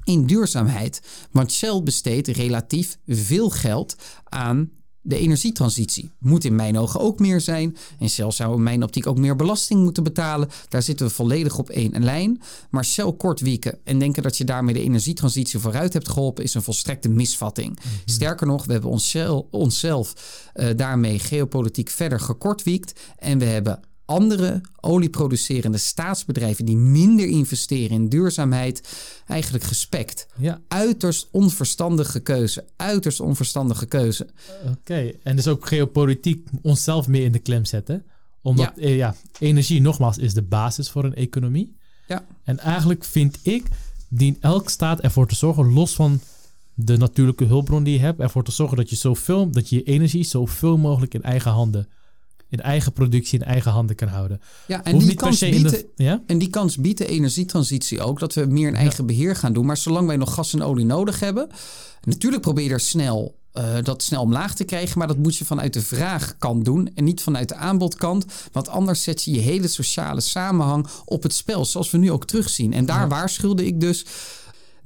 in duurzaamheid. Want Shell besteedt relatief veel geld aan de energietransitie. Moet in mijn ogen ook meer zijn. En Shell zou in mijn optiek ook meer belasting moeten betalen. Daar zitten we volledig op één lijn. Maar Shell kort wieken en denken dat je daarmee de energietransitie vooruit hebt geholpen... is een volstrekte misvatting. Sterker nog, we hebben ons Shell, onszelf uh, daarmee geopolitiek verder gekortwiekt. En we hebben andere olieproducerende staatsbedrijven die minder investeren in duurzaamheid eigenlijk gespekt. Ja. Uiterst onverstandige keuze. Uiterst onverstandige keuze. Oké, en dus ook geopolitiek onszelf meer in de klem zetten. Omdat ja. Eh, ja, energie nogmaals is de basis voor een economie. Ja. En eigenlijk vind ik, dient elk staat ervoor te zorgen, los van de natuurlijke hulpbron die je hebt, ervoor te zorgen dat je zoveel, dat je je energie zoveel mogelijk in eigen handen in eigen productie in eigen handen kan houden. Ja, en die, kans biedt, de, ja? en die kans biedt de energietransitie ook, dat we meer in eigen beheer gaan doen. Maar zolang wij nog gas en olie nodig hebben, natuurlijk probeer je er snel uh, dat snel omlaag te krijgen. Maar dat moet je vanuit de vraagkant doen en niet vanuit de aanbodkant. Want anders zet je je hele sociale samenhang op het spel. Zoals we nu ook terugzien. En daar ja. waarschuwde ik dus.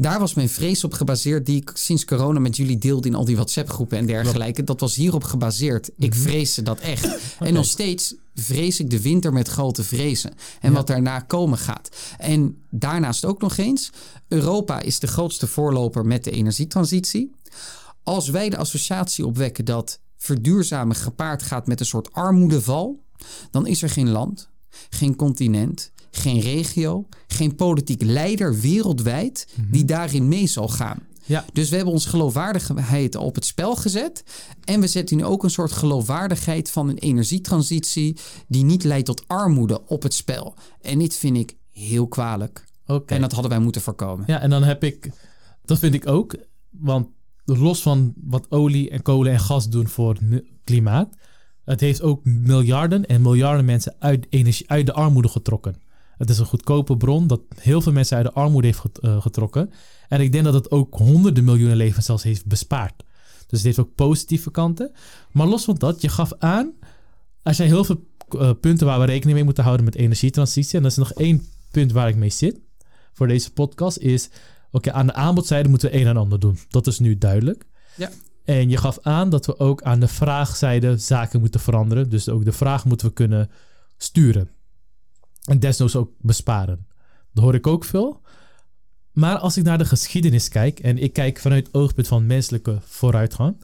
Daar was mijn vrees op gebaseerd, die ik sinds corona met jullie deelde in al die WhatsApp-groepen en dergelijke. Dat was hierop gebaseerd. Ik vreesde dat echt. Okay. En nog steeds vrees ik de winter met grote vrezen. En ja. wat daarna komen gaat. En daarnaast ook nog eens: Europa is de grootste voorloper met de energietransitie. Als wij de associatie opwekken dat verduurzamen gepaard gaat met een soort armoedeval, dan is er geen land, geen continent, geen regio, geen politiek leider wereldwijd Mhm. die daarin mee zal gaan. Ja. Dus we hebben onze geloofwaardigheid op het spel gezet. En we zetten nu ook een soort geloofwaardigheid van een energietransitie die niet leidt tot armoede op het spel. En dit vind ik heel kwalijk. Oké. En dat hadden wij moeten voorkomen. Ja, en dan heb ik, dat vind ik ook, want los van wat olie en kolen en gas doen voor het klimaat, het heeft ook miljarden en miljarden mensen uit, energie, uit de armoede getrokken. Het is een goedkope bron dat heel veel mensen uit de armoede heeft uh, getrokken. En ik denk dat het ook honderden miljoenen levens zelfs heeft bespaard. Dus het heeft ook positieve kanten. Maar los van dat, je gaf aan, er zijn heel veel uh, punten waar we rekening mee moeten houden met energietransitie. En dat is nog één punt waar ik mee zit voor deze podcast, is oké, okay, aan de aanbodzijde moeten we een en ander doen. Dat is nu duidelijk. Ja. En je gaf aan dat we ook aan de vraagzijde zaken moeten veranderen. Dus ook de vraag moeten we kunnen sturen. En desnoods ook besparen. Dat hoor ik ook veel. Maar als ik naar de geschiedenis kijk, en ik kijk vanuit het oogpunt van menselijke vooruitgang,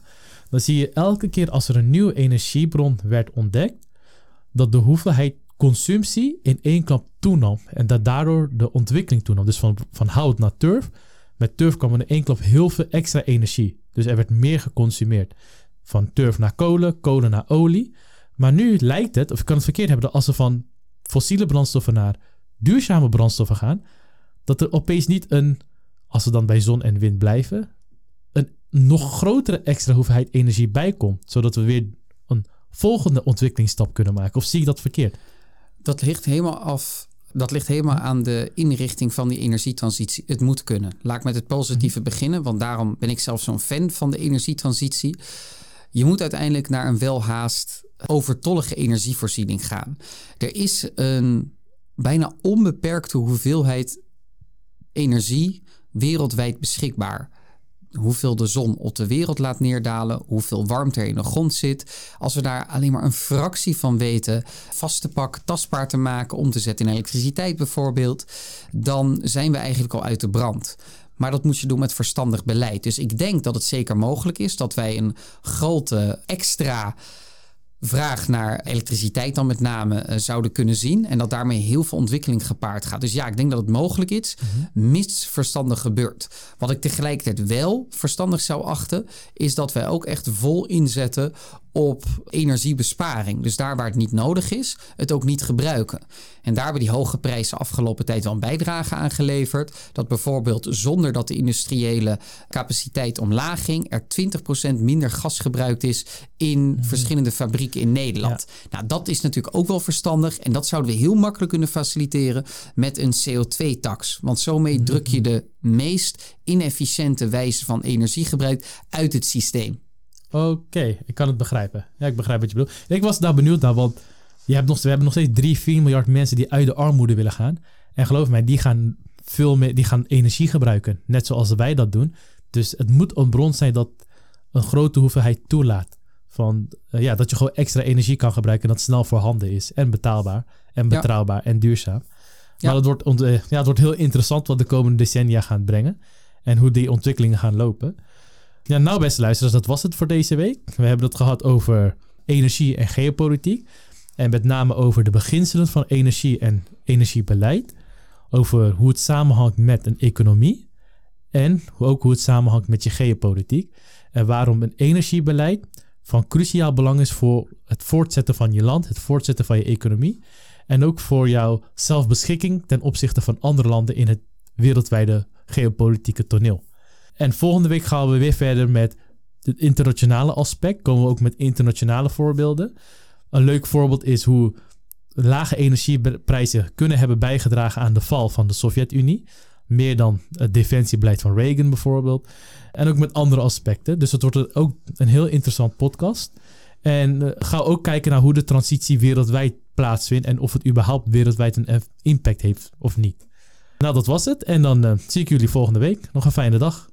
dan zie je elke keer als er een nieuwe energiebron werd ontdekt, dat de hoeveelheid consumptie in één klap toenam. En dat daardoor de ontwikkeling toenam. Dus van, van hout naar turf. Met turf kwam er in één klap heel veel extra energie. Dus er werd meer geconsumeerd. Van turf naar kolen, kolen naar olie. Maar nu lijkt het, of ik kan het verkeerd hebben, dat als we van fossiele brandstoffen naar duurzame brandstoffen gaan, dat er opeens niet een, als we dan bij zon en wind blijven, een nog grotere extra hoeveelheid energie bijkomt. Zodat we weer een volgende ontwikkelingsstap kunnen maken. Of zie ik dat verkeerd? Dat ligt helemaal af. Dat ligt helemaal aan de inrichting van die energietransitie. Het moet kunnen. Laat ik met het positieve beginnen, want daarom ben ik zelf zo'n fan van de energietransitie. Je moet uiteindelijk naar een welhaast overtollige energievoorziening gaan. Er is een bijna onbeperkte hoeveelheid energie wereldwijd beschikbaar. Hoeveel de zon op de wereld laat neerdalen, hoeveel warmte er in de grond zit. Als we daar alleen maar een fractie van weten, vast te pakken, tastbaar te maken, om te zetten in elektriciteit bijvoorbeeld, dan zijn we eigenlijk al uit de brand. Maar dat moet je doen met verstandig beleid. Dus ik denk dat het zeker mogelijk is dat wij een grote extra vraag naar elektriciteit dan met name uh, zouden kunnen zien. En dat daarmee heel veel ontwikkeling gepaard gaat. Dus ja, ik denk dat het mogelijk is, mm mits verstandig gebeurt. Wat ik tegelijkertijd wel verstandig zou achten, is dat wij ook echt vol inzetten op energiebesparing. Dus daar waar het niet nodig is, het ook niet gebruiken. En daar hebben die hoge prijzen afgelopen tijd wel een bijdrage aan geleverd. Dat bijvoorbeeld zonder dat de industriële capaciteit omlaag ging, er 20% minder gas gebruikt is in mhm. verschillende fabrieken in Nederland. Nou, dat is natuurlijk ook wel verstandig. En dat zouden we heel makkelijk kunnen faciliteren met een CO2-tax. Want zo mee druk je de meest inefficiënte wijze van energiegebruik uit het systeem. Oké, ik kan het begrijpen. Ja, ik begrijp wat je bedoelt. Ik was daar benieuwd naar, want je hebt nog, we hebben nog steeds 3, 4 miljard mensen die uit de armoede willen gaan. En geloof mij, die gaan veel meer, die gaan energie gebruiken, net zoals wij dat doen. Dus het moet een bron zijn dat een grote hoeveelheid toelaat. Van, uh, ja, dat je gewoon extra energie kan gebruiken en dat snel voorhanden is. En betaalbaar, en betrouwbaar, en duurzaam. Maar het, wordt, uh, ja, het wordt heel interessant wat de komende decennia gaan brengen. En hoe die ontwikkelingen gaan lopen. Ja, nou beste luisteraars, dat was het voor deze week. We hebben het gehad over energie en geopolitiek. En met name over de beginselen van energie en energiebeleid. Over hoe het samenhangt met een economie. En ook hoe het samenhangt met je geopolitiek. En waarom een energiebeleid van cruciaal belang is voor het voortzetten van je land, het voortzetten van je economie. En ook voor jouw zelfbeschikking ten opzichte van andere landen in het wereldwijde geopolitieke toneel. En volgende week gaan we weer verder met het internationale aspect. Komen we ook met internationale voorbeelden. Een leuk voorbeeld is hoe lage energieprijzen kunnen hebben bijgedragen aan de val van de Sovjet-Unie. Meer dan het defensiebeleid van Reagan bijvoorbeeld. En ook met andere aspecten. Dus het wordt ook een heel interessant podcast. En uh, ga ook kijken naar hoe de transitie wereldwijd plaatsvindt. En of het überhaupt wereldwijd een impact heeft of niet. Nou, dat was het. En dan uh, zie ik jullie volgende week. Nog een fijne dag.